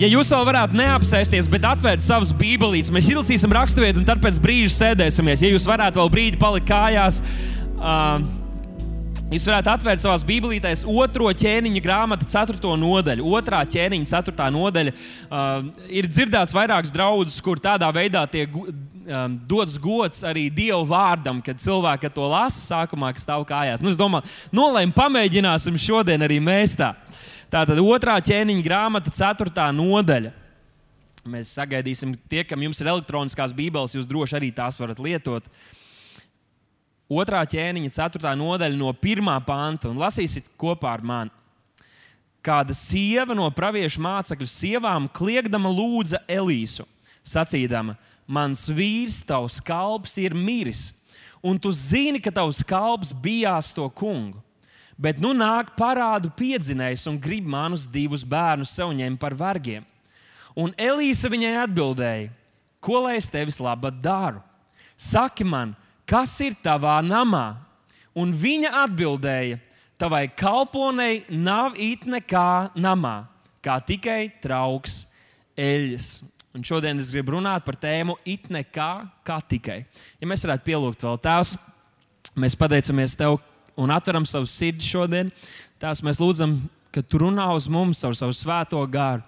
ja jūs vēl varētu neapsēsties, bet atvērt savas bībelītes, mēs izlasīsim raksturvietu un tad pēc brīža sēdēsimies. Ja jūs varētu vēl brīdi palikt kājās, uh, jūs varētu atvērt savās bībelītēs otro ķēniņa grāmatu, ceturto nodaļu. Otrā ķēniņa, ceturtā nodaļa. Uh, ir dzirdēts vairākas draudzes, kur tādā veidā tiek um, dots gods arī Dieva vārdam, kad cilvēki to lasa sākumā, kas stāv kājās. Nu, es domāju, nolēmu, pamēģināsim šodien arī mēs tā. Tā tad otrā ķēniņa grāmata, ceturtā nodaļa. Mēs sagaidīsim, tie, kam jums ir elektroniskās bībeles, jūs droši arī tās varat lietot. Otrā ķēniņa, ceturtā nodaļa no pirmā panta, un lasīsiet kopā ar mani. Kāda sieva no praviešu mācekļu sievām kliegdama lūdza Elīsu, sacīdama, mans vīrs, tavs kalps ir miris, un tu zini, ka tavs kalps bijās to kungu. Bet nu nāk parādu piedzinējs un grib manus divus bērnus sev ņemt par vergiem. Un Elīze viņai atbildēja, ko lai es tevis laba daru? Saki man, kas ir tavā namā? Un viņa atbildēja, tavai kalponei nav it nekā namā, kā tikai trauks eļļas. Un šodien es gribu runāt par tēmu it nekā, kā tikai. Ja mēs varētu pielūgt vēl tās, mēs pateicamies Tev un atveram savu sirdi šodien. Tās mēs lūdzam, ka Tu runā uz mums caur savu svēto gāru.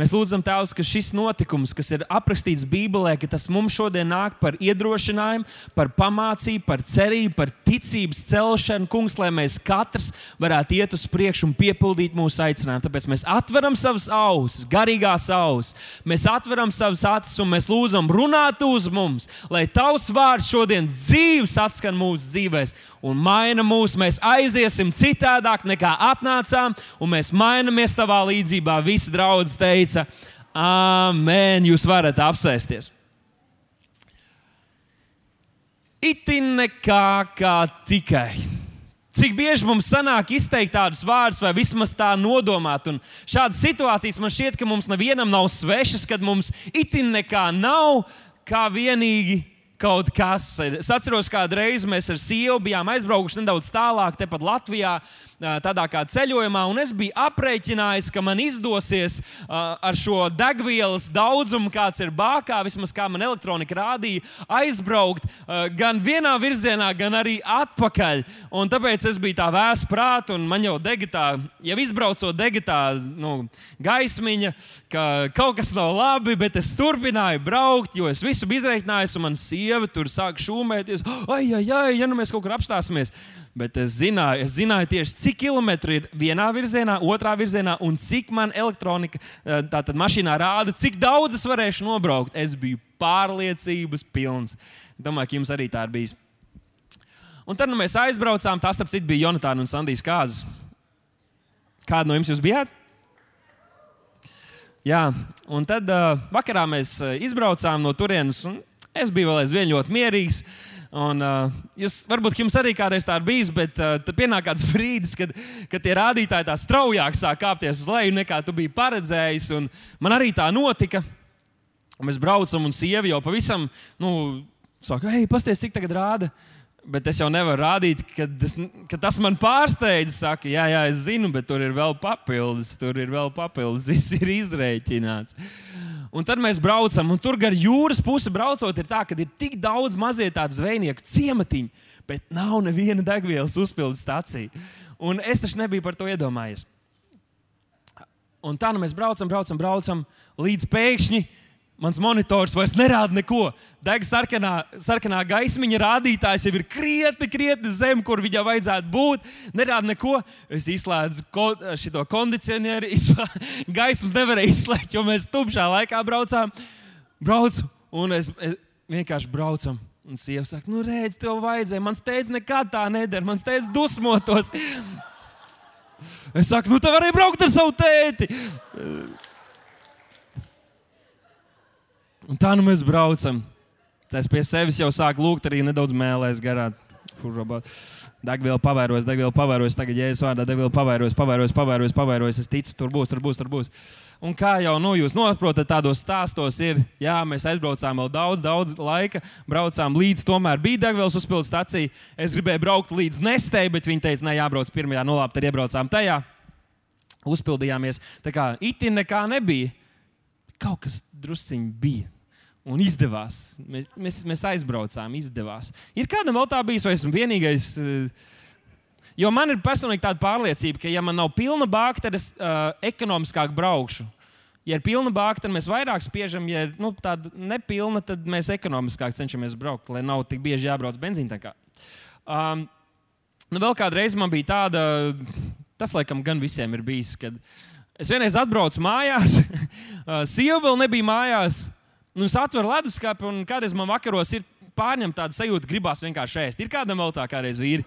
Mēs lūdzam, Tēvs, ka šis notikums, kas ir aprakstīts Bībelē, ka tas mums šodien nāk par iedrošinājumu, par pamācību, par cerību, par ticības celšanu, Kungs, lai mēs katrs varētu iet uz priekšu un piepildīt mūsu aicinājumu. Tāpēc mēs atveram savas ausis, garīgās ausis, mēs atveram savas acis un mēs lūdzam, runāt uz mums, lai Tavs vārds šodien dzīves atskan mūsu dzīvēm un maina mūs. Mēs aiziesim citādāk nekā atnācām, un mēs mainamies Tavā līdzībā. Visi draugi teica, teica, Āmen, jūs varat apsēsties. Itin nekā kā tikai. Cik bieži mums sanāk izteikt tādus vārdus, vai vismaz tā nodomāt. Un šādas situācijas man šķiet, ka mums nevienam nav svešas, kad mums itin nekā nav, kā vienīgi kaut kas. Es atceros, kādu reizi mēs ar sievu bijām aizbraukuši nedaudz tālāk, tepat Latvijā tādā kā ceļojumā, un es biju aprēķinājis, ka man izdosies ar šo degvielas daudzumu, kāds ir bākā, vismaz kā man elektronika rādīja, aizbraukt gan vienā virzienā, gan arī atpakaļ. Un tāpēc es biju tā vēs prātā, un man jau degatā, jau izbraucot degatā, nu, gaismiņa, ka kaut kas nav labi, bet es turpināju braukt, jo es visu biju izreiknājis, un man sieva tur sāk šūmēties. Ai, ai, ai, ja nu mēs kaut kur apstāsimies! Bet es zināju, es zināju tieši, cik kilometri ir vienā virzienā, otrā virzienā, un cik man elektronika, eh, tātad mašīnā rāda, cik daudz es varēšu nobraukt. Es biju pārliecības pilns. Domāju, ka jums arī tā ir bijis. Un tad nu, mēs aizbraucām. Tas, starp citu, bija Jonatāna un Sandijas kāzas. Kāda no jums jūs bijāt? Jā, un tad uh, vakarā mēs uh, izbraucām no turienes. Es biju vēl aizvien ļoti mierīgs. Uh, Un, uh, jūs, varbūt jums arī kādreiz tā ir bijis, bet uh, pienāk kāds brīdis, kad, kad tie rādītāji tā straujāk sāk kāpties uz leju nekā tu biji paredzējis. Un man arī tā notika. Mēs braucam, un sieva jau pavisam, nu, saka, hei, pasties, cik tagad rāda. Bet es jau nevaru rādīt, ka tas, ka tas man pārsteidz. Saka, jā, jā, es zinu, bet tur ir vēl papildus, tur ir vēl papildus, viss ir izrēķināts. Un tad mēs braucam, un tur gar jūras pusi braucot, ir tā, ka ir tik daudz mazie tādu zvejnieku ciematiņu, bet nav neviena degvielas uzpildes stācija. Un es taču nebiju par to iedomājies. Un tā nu mēs braucam, braucam, braucam, līdz pēkšņi Mans monitors vairs nerāda neko. Dega sarkanā, sarkanā gaismiņa rādītājs jau ir krietni, krietni zem, kur viņam vajadzētu būt. Nerāda neko. Es izslēdzu ko, šo kondicionieri. Izslē... Gaismas nevarēja izslēgt, jo mēs tumšā laikā braucām. Braucu, un es, es vienkārši braucam. Un sieva saka, nu, redz, tev vajadzēja. Mans teicis, nekad tā nedara. Mans teicis, dusmotos. Es saku, nu, tev varēja braukt ar savu tēti. Un tā nu mēs braucam. Tas pie sevis jau sāk lūgt, arī nedaudz mēlēs garā. Degviela pavēros, degviela pavēros, tagad jēzus vārdā, degviela pavēros, pavēros, pavēros, pavēros. Es ticu, tur būs, tur būs, tur būs. Un kā jau nu, jūs saprotat, tādos stāstos ir, jā, mēs aizbraucām vēl daudz, daudz laika, braucām līdz tomēr bija degvielas uzpildes stacija. Es gribēju braukt līdz nestei, bet viņi teica, nē, jābrauc pirmajā, nolāpt, tad iebraucām tajā. Uzpildījāmies. Tā kā itin nekā nebija. kaut kas drusciņš bija. Un izdevās. Mēs, mēs, mēs aizbraucām, izdevās. Ir kādam vēl tā bijis, vai esmu vienīgais? Jo man ir personīgi tāda pārliecība, ka, ja man nav pilna bāka, tad es uh, ekonomiskāk braukšu. Ja ir pilna bāka, tad mēs vairāk spiežam, ja ir nu, tāda nepilna, tad mēs ekonomiskāk cenšamies braukt, lai nav tik bieži jābrauc benzīna. Um, nu, vēl kādreiz man bija tāda, tas laikam gan visiem ir bijis, kad es vienreiz atbraucu mājās, sieva vēl nebija mājās. Nu, es atveru leduskapi, un kādreiz man vakaros ir pārņemta tāda sajūta, gribās vienkārši ēst. Ir kādam vēl tā, kādreiz vīri.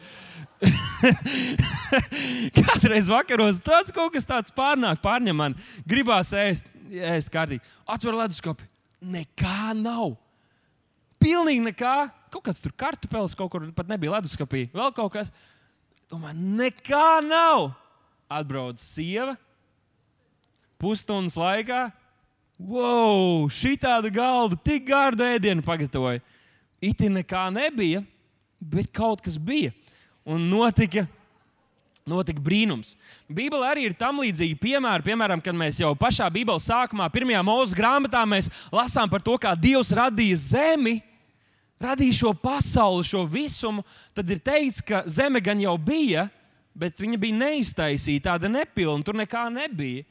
Kādreiz vakaros tāds kaut kas tāds pārnāk, pārņem man, gribās ēst, ēst kārtīgi. Atver leduskapi. Nekā nav. Pilnīgi nekā. Kaut kāds tur kartupeļs kaut kur pat nebija leduskapī. Vēl kaut kas. Domāju, nekā nav. Atbrauc sieva. Pusstundas laikā. Wow, šī tāda galda, tik gārda ēdienu pagatavoja. It nekā nebija, bet kaut kas bija un notika. Notika brīnums. Bībelē arī ir tam līdzīgi piemēri. Piemēram, kad mēs jau pašā Bībeles sākumā, pirmajā mūža grāmatā, lasām par to, kā Dievs radīja zemi, radīja šo pasauli, šo visumu. Tad ir teikts, ka zeme gan jau bija, bet viņa bija neiztaisīta, tāda nepilna, tur nekā nebija.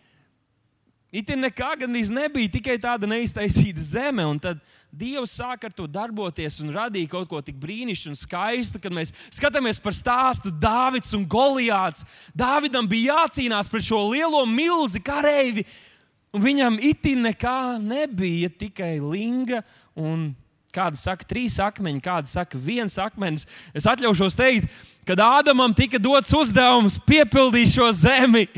It ir nekā gandrīz nebija, tikai tāda neiztaisīta zeme. Un tad Dievs sāk ar to darboties un radīja kaut ko tik brīnišķīgu un skaistu, kad mēs skatāmies par stāstu Dāvids un Goliāts. Dāvidam bija jācīnās pret šo lielo milzi kareivi, un viņam itin nekā nebija, tikai linga un Kāda saka, trīs akmeņi, kāda saka, viens akmenis. Es atļaušos teikt, kad Ādamam tika dots uzdevums piepildīt šo zemi,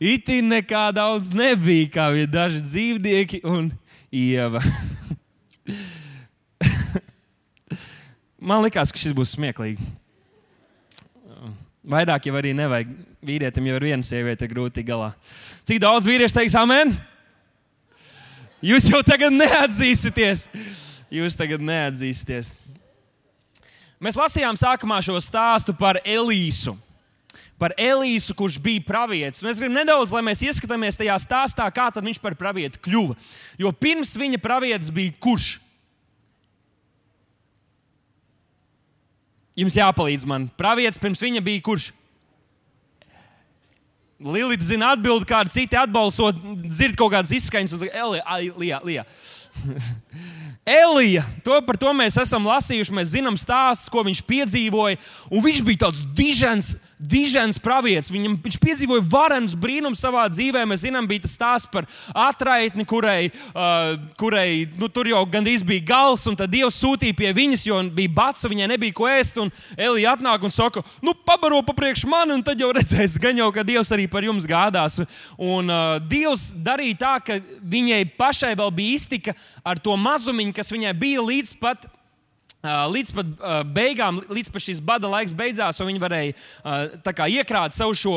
Itin nekā daudz nebija, kā bija daži dzīvnieki un ieva. Man liekas, ka šis būs smieklīgi. Vairāk jau arī nevajag. Vīrietim jau ir viena sieviete grūti galā. Cik daudz vīriešu teiks, amen? Jūs jau tagad neatzīsieties. Jūs tagad neatzīsieties. Mēs lasījām sākumā šo stāstu par Elīsu par Elīsu, kurš bija pravietis. Un es gribu nedaudz, lai mēs ieskatāmies tajā stāstā, kā viņš par pravieti kļuva. Jo pirms viņa pravietis bija kurš? Jums jāpalīdz man. Pravietis pirms viņa bija kurš? Lilita zina atbildi, kāda citi atbalstot, dzird kaut kādas izskaņas uz Elija. Elija, to, par to mēs esam lasījuši, mēs zinām stāstus, ko viņš piedzīvoja. Viņš bija tāds dižens, dižens pravietis. Viņam, viņš piedzīvoja varenus brīnumus savā dzīvē. Mēs zinām, bija tas stāsts par atraitni, kurai, uh, kurai nu, tur jau gandrīz bija gals, un tad Dievs sūtīja pie viņas, jo bija bats, viņai nebija ko ēst. Elija atnāk un saka, nu, pabaro pa priekš man, un tad jau redzēs, gan jau, ka Dievs arī par jums gādās. Un uh, Dievs darīja tā, ka viņai pašai vēl bija iztika ar to mazumiņu, kas viņai bija līdz pat Līdz pat beigām, līdz pat šis bada laiks beidzās, un viņi varēja uh, iekrāt savu šo,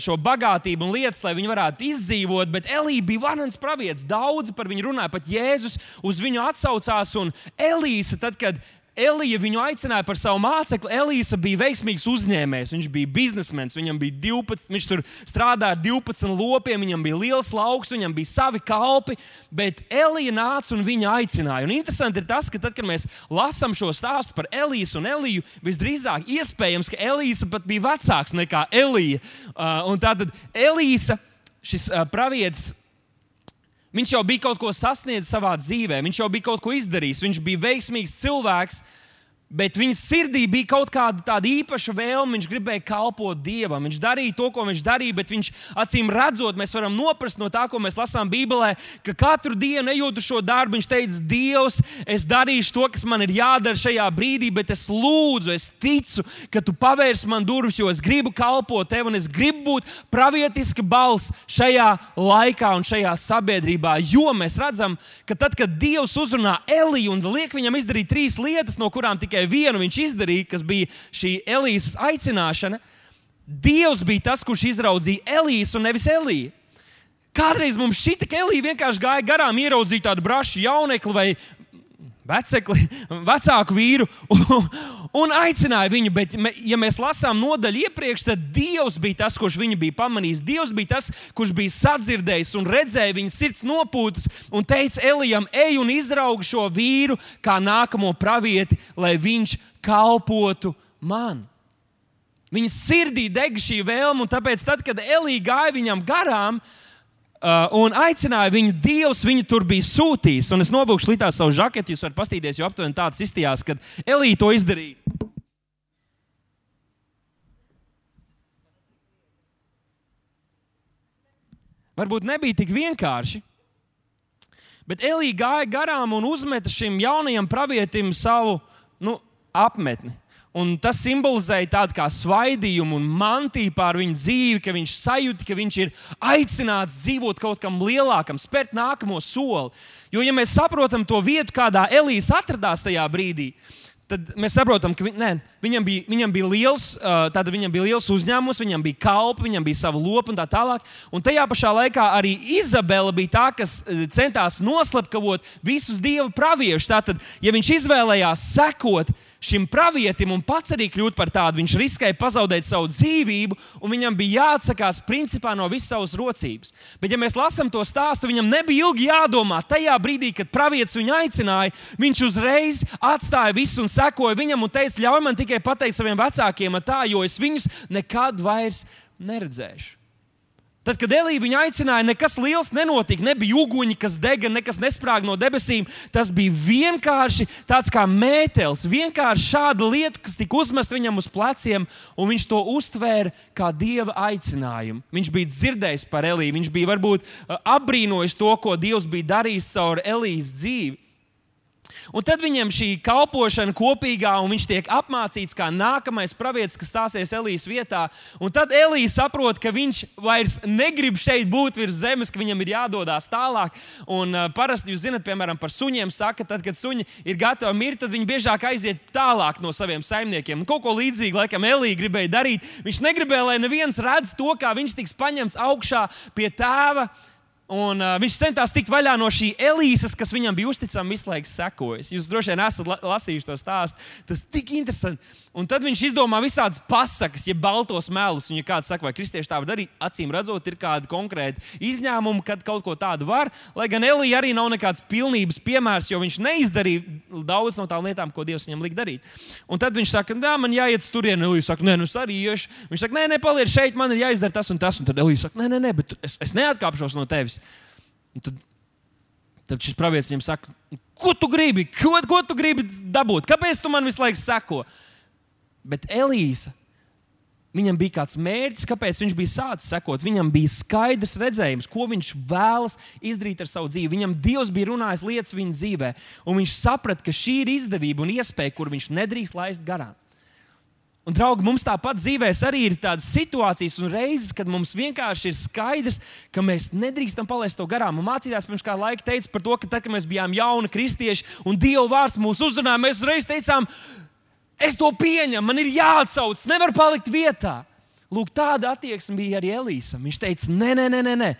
šo bagātību un lietas, lai viņi varētu izdzīvot. Bet Elīja bija varants pravietis. Daudzi par viņu runāja, pat Jēzus uz viņu atsaucās. Un Elīze, tad, kad Elija viņu aicināja par savu mācekli. Elīze bija veiksmīgs uzņēmējs. Viņš bija biznesmenis. Viņam bija 12, viņš tur strādāja ar 12 lopiem, viņam bija liels lauks, viņam bija savi kalpi. Bet Elija nāca un viņa aicināja. Un interesanti ir tas, ka tad, kad mēs lasām šo stāstu par Elīzu un Eliju, visdrīzāk iespējams, ka Elīze pat bija vecāks nekā Elija. Uh, un tātad Elīze, šis uh, pravietis, Viņš jau bija kaut ko sasniedzis savā dzīvē, viņš jau bija kaut ko izdarījis, viņš bija veiksmīgs cilvēks. Bet viņa sirdī bija kaut kāda tāda īpaša vēlme. Viņš gribēja kalpot Dievam. Viņš darīja to, ko viņš darīja, bet viņš acīm redzot, mēs varam noprast no tā, ko mēs lasām Bībelē, ka katru dienu ejot uz šo darbu, viņš teica, Dievs, es darīšu to, kas man ir jādara šajā brīdī, bet es lūdzu, es ticu, ka tu pavērsi man durvis, jo es gribu kalpot tev un es gribu būt pravietiska balss šajā laikā un šajā sabiedrībā. Jo mēs redzam, ka tad, kad Dievs uzrunā Eliju un liek viņam izdarīt trīs lietas, no kurām tikai tikai vienu viņš izdarīja, kas bija šī Elīzes aicināšana. Dievs bija tas, kurš izraudzīja Elīzu un nevis Elīju. Kādreiz mums šķita, ka Elīja vienkārši gāja garām, ieraudzīja tādu brašu jaunekli vai vecekli, vecāku vīru. Un, aicināja viņu. Bet, ja mēs lasām nodaļu iepriekš, tad Dievs bija tas, kurš viņu bija pamanījis. Dievs bija tas, kurš bija sadzirdējis un redzēja viņa sirds nopūtas un teica Elijam, ej un izraugi šo vīru kā nākamo pravieti, lai viņš kalpotu man. Viņa sirdī deg šī vēlme, un tāpēc, tad, kad Elīja gāja viņam garām, Uh, un aicināja viņu, Dievs viņu tur bija sūtījis. Un es novilkšu līdzi savu žaketi, jūs varat paskatīties, jo aptuveni tāds izstījās, kad Elīja to izdarīja. Varbūt nebija tik vienkārši, bet Elīja gāja garām un uzmeta šim jaunajam pravietim savu nu, apmetni. Un tas simbolizēja tādu kā svaidījumu un mantiju pār viņa dzīvi, ka viņš sajūta, ka viņš ir aicināts dzīvot kaut kam lielākam, spērt nākamo soli. Jo, ja mēs saprotam to vietu, kādā Elīze atradās tajā brīdī, tad mēs saprotam, ka ne, viņam, bija, viņam, bija liels, uh, viņam bija liels uzņēmums, viņam bija kalpi, viņam bija sava lopa un tā tālāk. Un tajā pašā laikā arī Izabela bija tā, kas centās noslepkavot visus dieva praviešus. Tātad, ja viņš izvēlējās sekot, šim pravietim un pats arī kļūt par tādu. Viņš riskēja pazaudēt savu dzīvību, un viņam bija jāatsakās principā no visas savas rocības. Bet, ja mēs lasām to stāstu, viņam nebija ilgi jādomā. Tajā brīdī, kad pravietis viņu aicināja, viņš uzreiz atstāja visu un sekoja viņam un teica, ļauj man tikai pateikt saviem vecākiem, tā, jo es viņus nekad vairs neredzēšu. Tad, kad Elīja viņu aicināja, nekas liels nenotika. Nebija uguņi, kas dega, nekas nesprāga no debesīm. Tas bija vienkārši tāds kā mētelis, vienkārši šāda lieta, kas tika uzmesta viņam uz pleciem, un viņš to uztvēra kā dieva aicinājumu. Viņš bija dzirdējis par Elīju, viņš bija varbūt apbrīnojis to, ko Dievs bija darījis caur Elījas dzīvi. Un tad viņam šī kalpošana kopīgā, un viņš tiek apmācīts kā nākamais pravietis, kas stāsies Elijas vietā. Un tad Elija saprot, ka viņš vairs negrib šeit būt virs zemes, ka viņam ir jādodas tālāk. Un uh, parasti jūs zinat, piemēram, par suņiem saka, tad, kad suņi ir gatavi mirt, tad viņi biežāk aiziet tālāk no saviem saimniekiem. Un kaut ko līdzīgu, laikam, Elija gribēja darīt. Viņš negribēja, lai neviens redz to, kā viņš tiks paņemts augšā pie tēva Un, uh, viņš centās tikt vaļā no šī Elīzes, kas viņam bija uzticama visu laiku sekojas. Jūs droši vien esat la lasījuši to stāstu. Tas ir tik interesanti. Un tad viņš izdomā visādas pasakas, ja baltos melus. Un, ja kāds saka, vai kristieši tā var darīt, acīm redzot, ir kādi konkrēti izņēmumi, kad kaut ko tādu var. Lai gan Elīja arī nav nekāds pilnības piemērs, jo viņš neizdarīja daudz no tām lietām, ko Dievs viņam lika darīt. Un tad viņš saka, nē, man jāiet uz turieni. Elīja saka, nē, nu es arī iešu. Viņš saka, nē, nē, paliec šeit, man ir jāizdara tas un tas. Un tad Elīja saka, nē, nē, nē, bet es, es neatkāpšos no tevis. Un tad, tad šis pravietis viņam saka, ko tu gribi? Ko, ko tu gribi dabūt? Kāpēc tu man visu laiku seko? Bet Elīze, viņam bija kāds mērķis, kāpēc viņš bija sācis sekot. Viņam bija skaidrs redzējums, ko viņš vēlas izdarīt ar savu dzīvi. Viņam Dievs bija runājis lietas viņa dzīvē, un viņš saprata, ka šī ir izdevība un iespēja, kur viņš nedrīkst laist garām. Un, draugi, mums tāpat dzīvē arī ir tādas situācijas un reizes, kad mums vienkārši ir skaidrs, ka mēs nedrīkstam palaist to garām. Un mācītājs pirms kāda laika teica par to, ka tad, kad mēs bijām jauni kristieši un Dieva vārds mūs uzrunāja, mēs uzreiz teicām, es to pieņemu, man ir jāatsauc, nevar palikt vietā. Lūk, tāda attieksme bija arī Elīsam. Viņš teica, nē, nē, nē, nē. nē.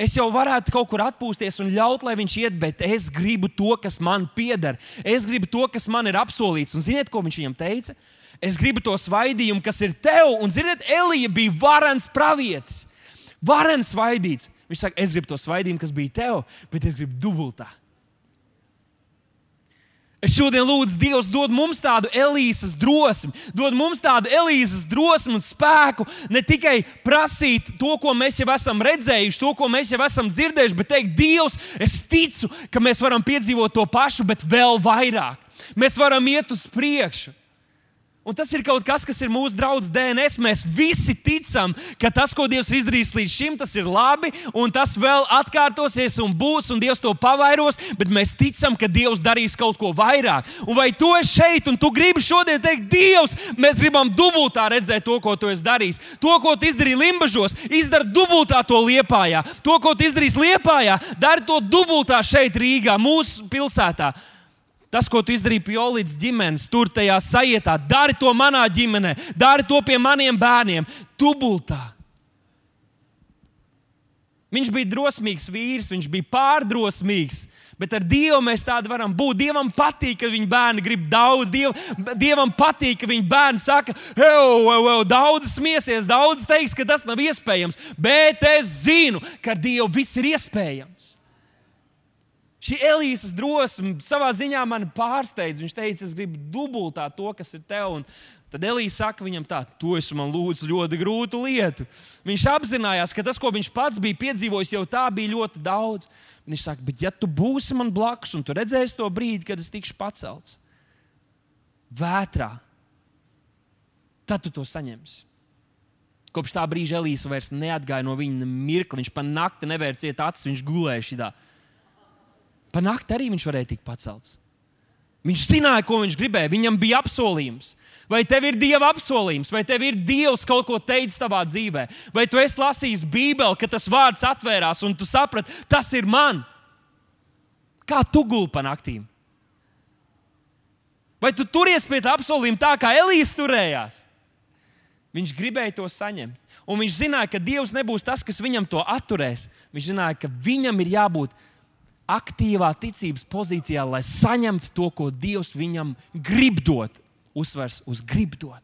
Es jau varētu kaut kur atpūsties un ļaut, lai viņš iet, bet es gribu to, kas man pieder. Es gribu to, kas man ir apsolīts. Un ziniet, ko viņš viņam teica? Es gribu to svaidījumu, kas ir tev. Un, ziniet, Elija bija varens pravietis. Varens svaidīts. Viņš saka, es gribu to svaidījumu, kas bija tev, bet es gribu dubultā. Es šodien lūdzu, Dievs, dod mums tādu Elīzes drosmi, dod mums tādu Elīzes drosmi un spēku ne tikai prasīt to, ko mēs jau esam redzējuši, to, ko mēs jau esam dzirdējuši, bet teikt, Dievs, es ticu, ka mēs varam piedzīvot to pašu, bet vēl vairāk. Mēs varam iet uz priekšu. Un tas ir kaut kas, kas ir mūsu draugs DNS. Mēs visi ticam, ka tas, ko Dievs ir izdarījis līdz šim, tas ir labi, un tas vēl atkārtosies un būs, un Dievs to pavairos, bet mēs ticam, ka Dievs darīs kaut ko vairāk. Un vai tu esi šeit, un tu gribi šodien teikt, Dievs, mēs gribam dubultā redzēt to, ko tu esi darījis. To, ko tu izdarīji Limbažos, izdara dubultā to liepājā. To, ko tu izdarīsi liepājā, dari to dubultā šeit, Rīgā, mūsu pilsētā. Tas, ko tu izdarīji pie Olīdas ģimenes, tur tajā sajietā, dari to manā ģimenē, dari to pie maniem bērniem, dubultā. Viņš bija drosmīgs vīrs, viņš bija pārdrosmīgs. Bet ar Dievu mēs tādi varam būt. Dievam patīk, ka viņa bērni grib daudz. Diev, dievam patīk, ka viņa bērni saka, daudz smiesies, daudz teiks, ka tas nav iespējams. Bet es zinu, ka Dievu viss ir iespējams. Šī Elīzes drosme savā ziņā man pārsteidz. Viņš teica, es gribu dubultāt to, kas ir tev. Un tad Elīze saka viņam, tā, tu esi man lūdzu ļoti grūtu lietu. Viņš apzinājās, ka tas, ko viņš pats bija piedzīvojis, jau tā bija ļoti daudz. Viņš saka, bet ja tu būsi man blakus un tu redzēsi to brīdi, kad es tikšu pacelts vētrā, tad tu to saņemsi. Kopš tā brīža Elīze vairs neatgāja no viņa mirkli. Viņš pa nakti nevērciet acis, viņš gulēja šitā. Pa nakti arī viņš varēja tikt pacelts. Viņš zināja, ko viņš gribēja. Viņam bija apsolījums. Vai tev ir dieva apsolījums, vai tev ir dievs kaut ko teicis savā dzīvē, vai tu esi lasījis Bībeli, ka tas vārds atvērās un tu saprati, tas ir man. Kā tu gulpi pa naktīm? Vai tu turies pie tā apsolījuma tā, kā Elīze turējās? Viņš gribēja to saņemt. Un viņš zināja, ka Dievs nebūs tas, kas viņam to atturēs. Viņš zināja, ka viņam ir jābūt aktīvā ticības pozīcijā, lai saņemtu to, ko Dievs viņam grib dot. Uzsvers uz grib dot.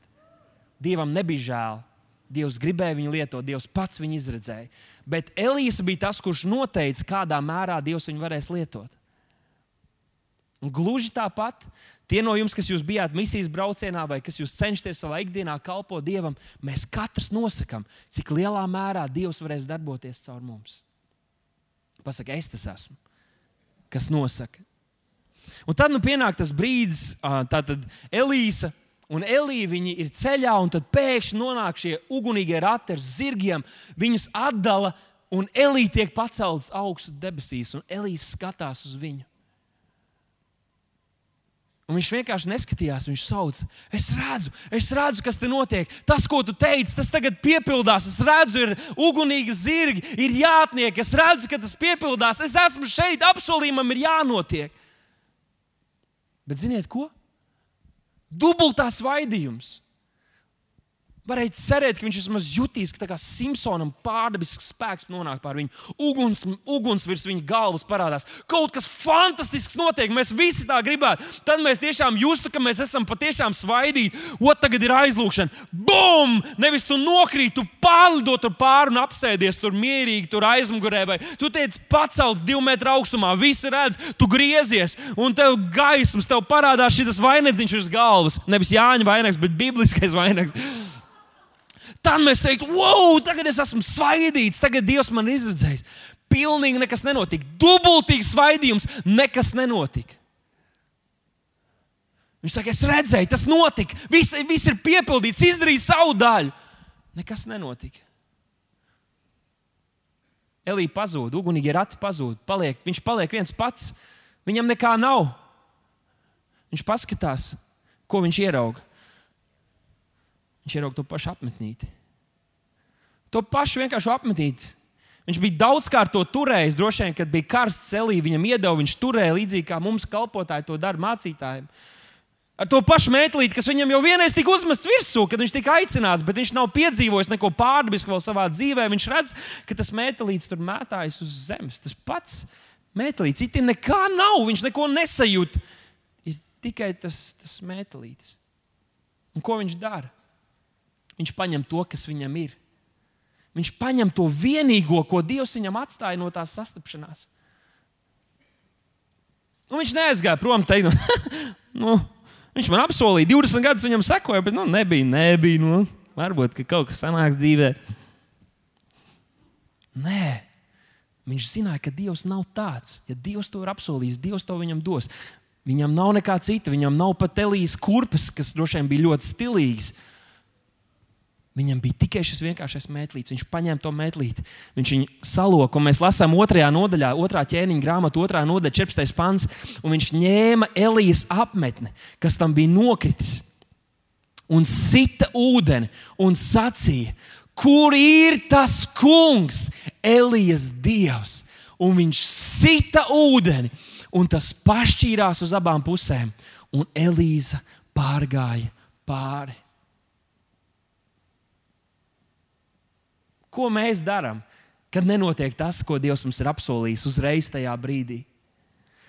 Dievam nebija žēl. Dievs gribēja viņu lietot, Dievs pats viņu izredzēja. Bet Elīze bija tas, kurš noteica, kādā mērā Dievs viņu varēs lietot. Un gluži tāpat tie no jums, kas bijāt misijas braucienā vai kas jūs cenšaties savā ikdienā kalpot Dievam, mēs katrs nosakām, cik lielā mērā Dievs varēs darboties caur mums. Pasaka, es tas esmu kas nosaka. Un tad nu pienāk tas brīdis, kad Elīze un Elīja ir ceļā, un tad pēkšņi nonāk šie ugunīgie rati ar zirgiem. Viņus atdala, un Elīja tiek pacelts augstu debesīs, un Elīze skatās uz viņu. Un viņš vienkārši neskatījās, viņš sauc, es redzu, es redzu, kas te notiek. Tas, ko tu teici, tas tagad piepildās. Es redzu, ir ugunīgi zirgi, ir jātnieki. Es redzu, ka tas piepildās. Es esmu šeit, apsolījumam ir jānotiek. Bet ziniet ko? Dubultā svaidījums. Varēja cerēt, ka viņš vismaz jutīs, ka kā Simpsonam pārdabisks spēks nonāk pār viņu. Uguns, uguns virs viņa galvas parādās. Kaut kas fantastisks notiek. Mēs visi tā gribētu. Tad mēs tiešām justu, ka mēs esam patiešām svaidīti. O, tagad ir aizlūgšana. Bum! Nevis tu nokrīt, tu pārlido tur pāri un apsēdies tur mierīgi, tur aizmugurē. Vai tu tiec pacelts divu metru augstumā, visi redz, tu griezies un tev gaismas, tev parādās šis vainagdziņš uz galvas. Nevis Jāņa vainags, bet bibliskais vainags. Tad mēs teiktu, wow, tagad es esmu svaidīts, tagad Dievs man ir izredzējis. Pilnīgi nekas nenotika. Dubultīgs svaidījums, nekas nenotika. Viņš saka, es redzēju, tas notika. Viss, viss ir piepildīts, izdarīja savu daļu. Nekas nenotika. Elīja pazūd, ugunīgi rati pazūd. Paliek, viņš paliek viens pats. Viņam nekā nav. Viņš paskatās, ko viņš ieraudzīja. Viņš ieraudzīja to pašu apmetnīti. To pašu vienkārši apmetīt. Viņš bija daudzkārt to turējis. Droši vien, kad bija karsts celī, viņam iedeva, viņš turēja līdzīgi kā mums kalpotāji to dara mācītājiem. Ar to pašu mētelīti, kas viņam jau vienreiz tika uzmests virsū, kad viņš tika aicināts, bet viņš nav piedzīvojis neko pārdabisku vēl savā dzīvē. Viņš redz, ka tas mētelītis tur mētājas uz zemes. Tas pats mētelītis, it nekā nav, viņš neko nesajūt. Ir tikai tas, tas mētelītis. Un ko viņš dara? Viņš paņem to, kas viņam ir Viņš paņem to vienīgo, ko Dievs viņam atstāja no tās sastapšanās. Nu, viņš neaizgāja prom, teikt, nu, viņš man apsolīja, 20 gadus viņam sekoja, bet nu, nebija, nebija. Nu, varbūt ka kaut kas sanāks dzīvē. Nē, viņš zināja, ka Dievs nav tāds. Ja Dievs to ir apsolījis, Dievs to viņam dos. Viņam nav nekā cita, viņam nav pat telijas kurpes, kas droši vien bija ļoti stilīgas. Viņam bija tikai šis vienkāršais mētlītis. Viņš paņēma to mētlīti, viņš viņu saloka, un mēs lasām otrajā nodaļā, otrā ķēniņa grāmatā, otrā nodaļa, 14. pants. Viņš ņēma Elijas apmetni, kas tam bija nokritis, un sita ūdeni un sacīja, kur ir tas kungs, Elijas dievs. Un viņš sita ūdeni, un tas pašķīrās uz abām pusēm, un Elīza pārgāja pāri. Ko mēs darām? kad nenotiek tas, ko Dievs mums ir apsolījis uzreiz tajā brīdī.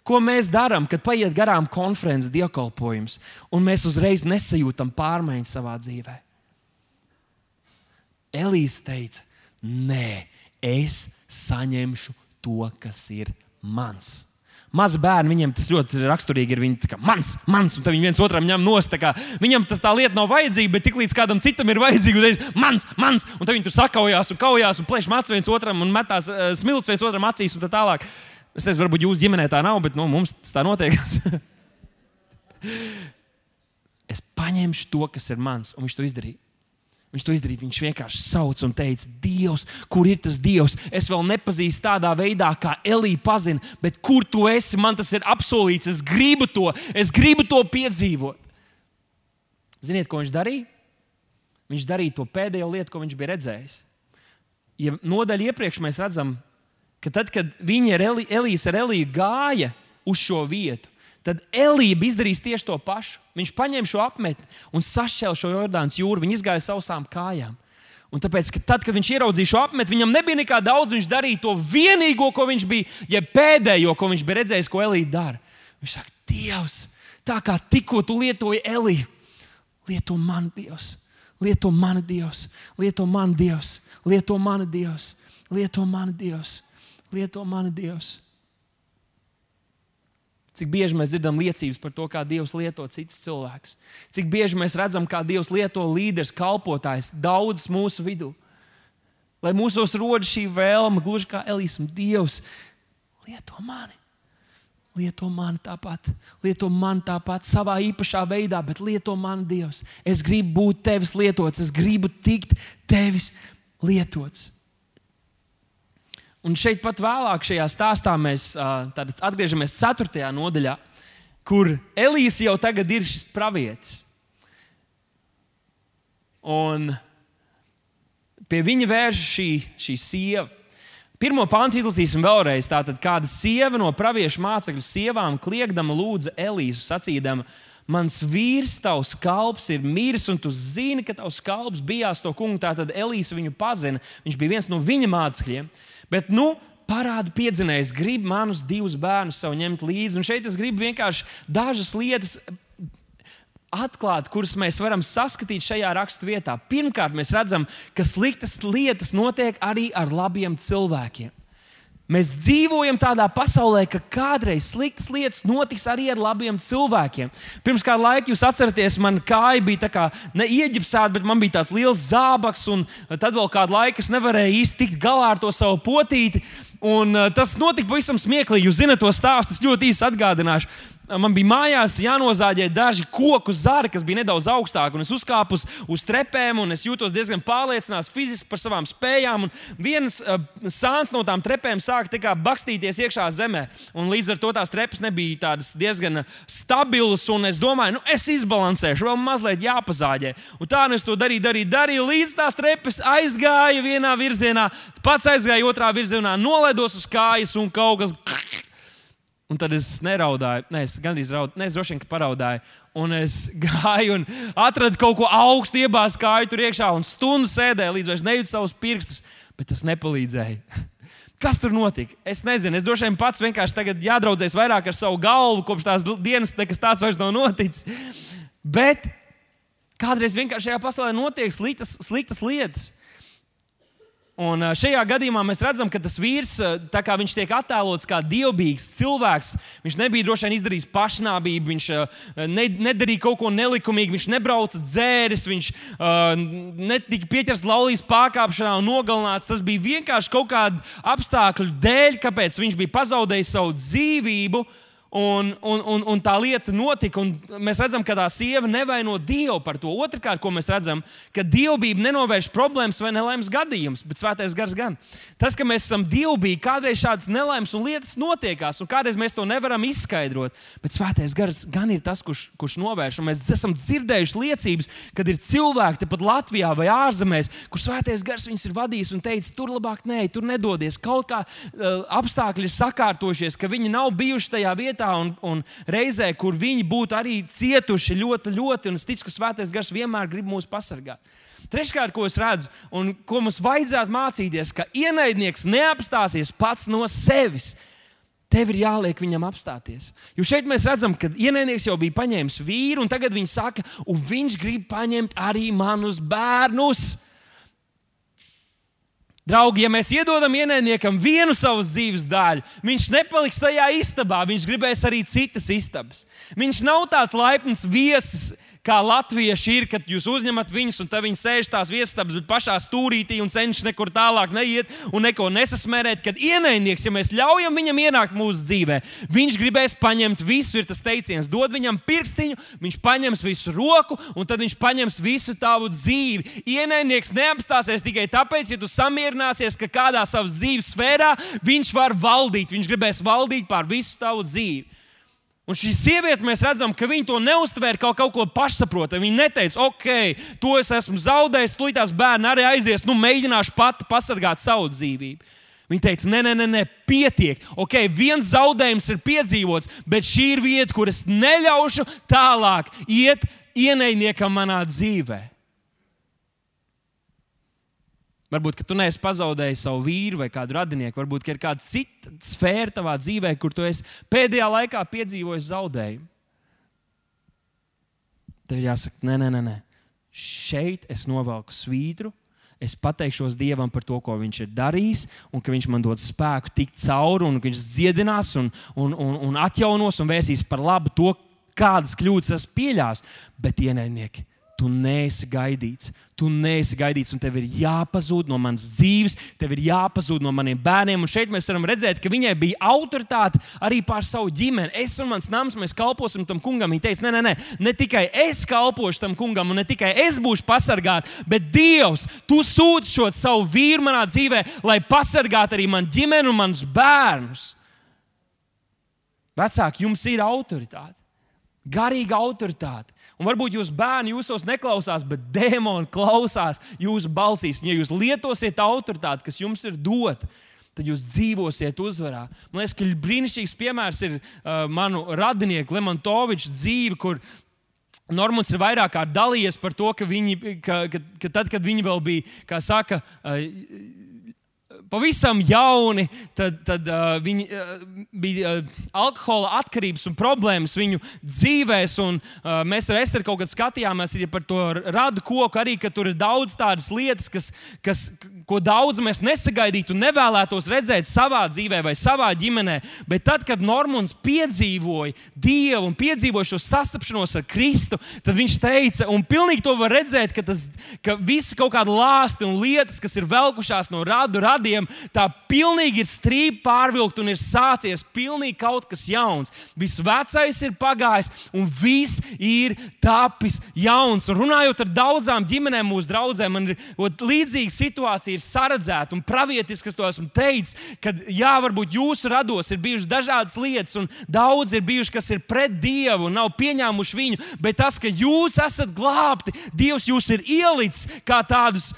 Ko mēs darām, kad paiet garām konferences dievkalpojums, un mēs uzreiz nesajūtam pārmaiņas savā dzīvē? Elīze teica, nē, es saņemšu to, kas ir mans. Mazi bērni, viņiem tas ļoti raksturīgi ir. Viņi ir mans, mans, un viņi viens otram ņem nost. Viņam tas tā lieta nav vajadzīga, bet tiklīdz kādam citam ir vajadzīga, uzreiz mans, mans, un viņi tur sakaujās un kaujās un plēš mats viens otram un metās uh, smilts viens otram acīs un tā tālāk. Es nezinu, varbūt jūsu ģimenē tā nav, bet nu, mums tas tā notiek. es paņemšu to, kas ir mans, un viņš to izdarīja. Viņš to izdarīja. Viņš vienkārši sauca un teica, Dievs, kur ir tas Dievs? Es vēl nepazīstu tādā veidā, kā Elīja pazina, bet kur tu esi? Man tas ir apsolīts. Es gribu to, es gribu to piedzīvot. Ziniet, ko viņš darīja? Viņš darīja to pēdējo lietu, ko viņš bija redzējis. Ja nodaļa iepriekš mēs redzam, ka tad, kad viņi ar Elīsu ar Elīju gāja uz šo vietu, Tad Elība izdarīs tieši to pašu. Viņš paņēma šo apmetni un sašķēla šo Jordānas jūru. Viņa izgāja sausām kājām. Un tāpēc, ka tad, kad viņš ieraudzīja šo apmetni, viņam nebija nekā daudz. Viņš darīja to vienīgo, ko viņš bija, ja pēdējo, ko viņš bija redzējis, ko Elīja dara. Viņš saka, Dievs, tā kā tikko tu lietoji Elīju, lieto man Dievs, lieto man Dievs, lieto man Dievs, lieto man Dievs, lieto man Dievs, lieto man Dievs. Cik bieži mēs dzirdam liecības par to, kā Dievs lieto citus cilvēkus. Cik bieži mēs redzam, kā Dievs lieto līderus, kalpotājus, daudzus mūsu vidū. Lai mūsos rodas šī vēlme, gluži kā Elīsam, Dievs, lieto mani. Lieto mani tāpat, lieto mani tāpat, savā īpašā veidā, bet lieto mani Dievs. Es gribu būt tevis lietots, es gribu tikt tevis lietots. Un šeit pat vēlāk šajā stāstā mēs uh, atgriežamies 4. nodaļā, kur Elīze jau tagad ir šis pravietis. Un pie viņa vēršas šī, šī sieva. Pirmo pantu izlasīsim vēlreiz. Tātad kāda sieva no praviešu mācekļu sievām kliegdama lūdza Elīzu, sacīdama, Mans vīrs, tavs kalps, ir miris, un tu zini, ka tavs kalps bijās to kungu. Tātad Elīze viņu pazina. Viņš bija viens no viņa mācekļiem. Bet, nu, parādu piedzinējis, grib manus divus bērnus sev ņemt līdzi. Un šeit es gribu vienkārši dažas lietas atklāt, kuras mēs varam saskatīt šajā raksturvietā. Pirmkārt, mēs redzam, ka sliktas lietas notiek arī ar labiem cilvēkiem. Mēs dzīvojam tādā pasaulē, ka kādreiz sliktas lietas notiks arī ar labiem cilvēkiem. Pirms kāda laika jūs atceraties, man kāja bija tā kā neieģipsēta, bet man bija tāds liels zābaks, un tad vēl kādu laiku es nevarēju īsti tikt galā ar to savu potīti. Un, uh, tas notika pavisam smieklīgi. Jūs zinat to stāstu, es ļoti īsi atgādināšu man bija mājās jānozāģē daži koku zari, kas bija nedaudz augstāki. Es uzkāpu uz, uz trepēm, un es jūtos diezgan pārliecināts fiziski par savām spējām. Viens uh, sāns no tām trepēm sāka bakstīties iekšā zemē. Līdz ar to tās trepas nebija tādas diezgan stabilas. Es domāju, nu, es izbalansēšu, vēl mazliet jāpazāģē. Un tā nu es to darīju, darīju, darīju. Līdz tās trepas aizgāja vienā virzienā, pats aizgāja otrā virzienā, nolaidos uz kājas un kaut kas Un tad es neraudāju, ne, es gandrīz raudāju, ne, es droši vien paraudāju. Un es gāju un atradu kaut ko augstu, iebāzu kāju tur iekšā un stundu sēdēju, līdz vairs nejūtu savus pirkstus, bet tas nepalīdzēja. Kas tur notika? Es nezinu. Es droši vien pats vienkārši tagad jādraudzēs vairāk ar savu galvu, kopš tās dienas nekas tāds vairs nav noticis. Bet kādreiz vienkārši šajā pasaulē notiek sliktas, sliktas lietas. Un šajā gadījumā mēs redzam, ka tas vīrs, kā viņš tiek attēlots kā dievbijīgs cilvēks, viņš nebija droši vien izdarījis pašnāvību, viņš nedarīja kaut ko nelikumīgu, viņš nebrauca dzēris, viņš netika pieķerts laulības pārkāpšanā un nogalināts. Tas bija vienkārši kaut kādu apstākļu dēļ, kāpēc viņš bija pazaudējis savu dzīvību. Un, un, un, un tā lieta notika, un mēs redzam, ka tā sieva nevaino Dievu par to. Otrakārt, ko mēs redzam, ka dievbijība nenovērš problēmas vai nelaimes gadījumus, bet svētais gars gan. Tas, ka mēs esam dievbijīgi, kādreiz šādas nelaimes un lietas notiekās, un kādreiz mēs to nevaram izskaidrot, bet svētais gars gan ir tas, kurš, kurš novērš. Un mēs esam dzirdējuši liecības, kad ir cilvēki tepat Latvijā vai ārzemēs, kur svētais gars viņus ir vadījis un teicis, tur labāk nē, tur nedodies. Kaut kā uh, apstākļi ir sakārtojušies, ka viņi nav bijuši tajā vietā vietā un, un reizē, kur viņi būtu arī cietuši ļoti, ļoti. Un es ticu, ka Svētais Gars vienmēr grib mūs pasargāt. Treškārt, ko es redzu, un ko mums vajadzētu mācīties, ka ienaidnieks neapstāsies pats no sevis. Tev ir jāliek viņam apstāties. Jo šeit mēs redzam, ka ienaidnieks jau bija paņēmis vīru, un tagad viņš saka, un viņš grib paņemt arī manus bērnus. Draugi, ja mēs iedodam ienaidniekam vienu savas dzīves daļu, viņš nepaliks tajā istabā, viņš gribēs arī citas istabas. Viņš nav tāds laipns viesis, kā latvieši ir, kad jūs uzņemat viņus, un viņi sēž tās viesistabas, bet pašā stūrītī un cenšas nekur tālāk neiet un neko nesasmērēt. Kad ienaidnieks, ja mēs ļaujam viņam ienākt mūsu dzīvē, viņš gribēs paņemt visu, ir tas teiciens, dod viņam pirkstiņu, viņš paņems visu roku, un tad viņš paņems visu tavu dzīvi. Ienaidnieks neapstāsies tikai tāpēc, ja tu samierināsies, ka kādā savas dzīves sfērā viņš var valdīt, viņš gribēs valdīt pār visu tavu dzīvi. Un šī sieviete, mēs redzam, ka viņa to neuztvēra kā kaut ko pašsaprotamu. Viņa neteica, ok, to es esmu zaudējis, tūlīt tās bērni arī aizies, nu mēģināšu pati pasargāt savu dzīvību. Viņa teica, nē, nē, nē, nē pietiek. Ok, viens zaudējums ir piedzīvots, bet šī ir vieta, kur es neļaušu tālāk iet ienaidniekam manā dzīvēm. Varbūt tu neesi pazaudējis savu vīru vai kādu radinieku, varbūt ir kāda cita sfēra tavā dzīvē, kur tu pēdējā laikā piedzīvojis zaudējumu. Tev jāsaka, nē, nē, nē, nē. šeit es novelku svītru. Es pateikšos Dievam par to, ko Viņš ir darījis, un ka Viņš man dod spēku tikt cauri, un ka Viņš dziedinās, un, un, un, un atjaunos un vērsīs par labu to, kādas kļūdas esmu pieļāvis. Bet ienaidnieki, Tu neesi gaidīts. Tu neesi gaidīts, un tev ir jāpazūd no manas dzīves, tev ir jāpazūd no maniem bērniem. Un šeit mēs varam redzēt, ka viņai bija autoritāte arī pār savu ģimeni. Es un mans nams, mēs kalposim tam kungam. Viņa teica, nē, nē, nē, ne tikai es kalpošu tam kungam, un ne tikai es būšu pasargāta, bet Dievs, tu sūti šo savu vīru manā dzīvē, lai pasargātu arī manu ģimeni un manus bērnus. Vecāki, jums ir autoritāte garīga autoritāte. Un varbūt jūs bērni jūsos neklausās, bet dēmoni klausās jūsu balsīs. Un, ja jūs lietosiet autoritāti, kas jums ir dota, tad jūs dzīvosiet uzvarā. Man liekas, ka brīnišķīgs piemērs ir uh, manu radinieku Lemantoviča dzīve, kur Normons ir vairāk kārt dalījies par to, ka, viņi, ka, ka, ka tad, kad viņi vēl bija, kā saka, uh, pavisam jauni, tad, tad uh, viņi uh, bija uh, alkohola atkarības un problēmas viņu dzīvēs. Un, uh, mēs ar Esteru kaut kad skatījāmies par to radu koku, arī ka tur ir daudz tādas lietas, kas, kas, ko daudz mēs nesagaidītu un nevēlētos redzēt savā dzīvē vai savā ģimenē. Bet tad, kad Normons piedzīvoja Dievu un piedzīvoja šo sastapšanos ar Kristu, tad viņš teica, un pilnīgi to var redzēt, ka, tas, ka visi kaut kādi lāsti un lietas, kas ir velkušās no radu radiem, tā pilnīgi ir strīpa pārvilkt un ir sācies pilnīgi kaut kas jauns. Viss vecais ir pagājis un viss ir tapis jauns. Un runājot ar daudzām ģimenēm, mūsu draugiem, man ir līdzīga situācija ir saredzēta un pravietiski, kas to esmu teicis, ka jā, varbūt jūsu rados ir bijušas dažādas lietas, un daudz ir bijuši, kas ir pret Dievu un nav pieņēmuši viņu, bet tas, ka jūs esat glābti, Dievs jūs ir ielicis kā tādus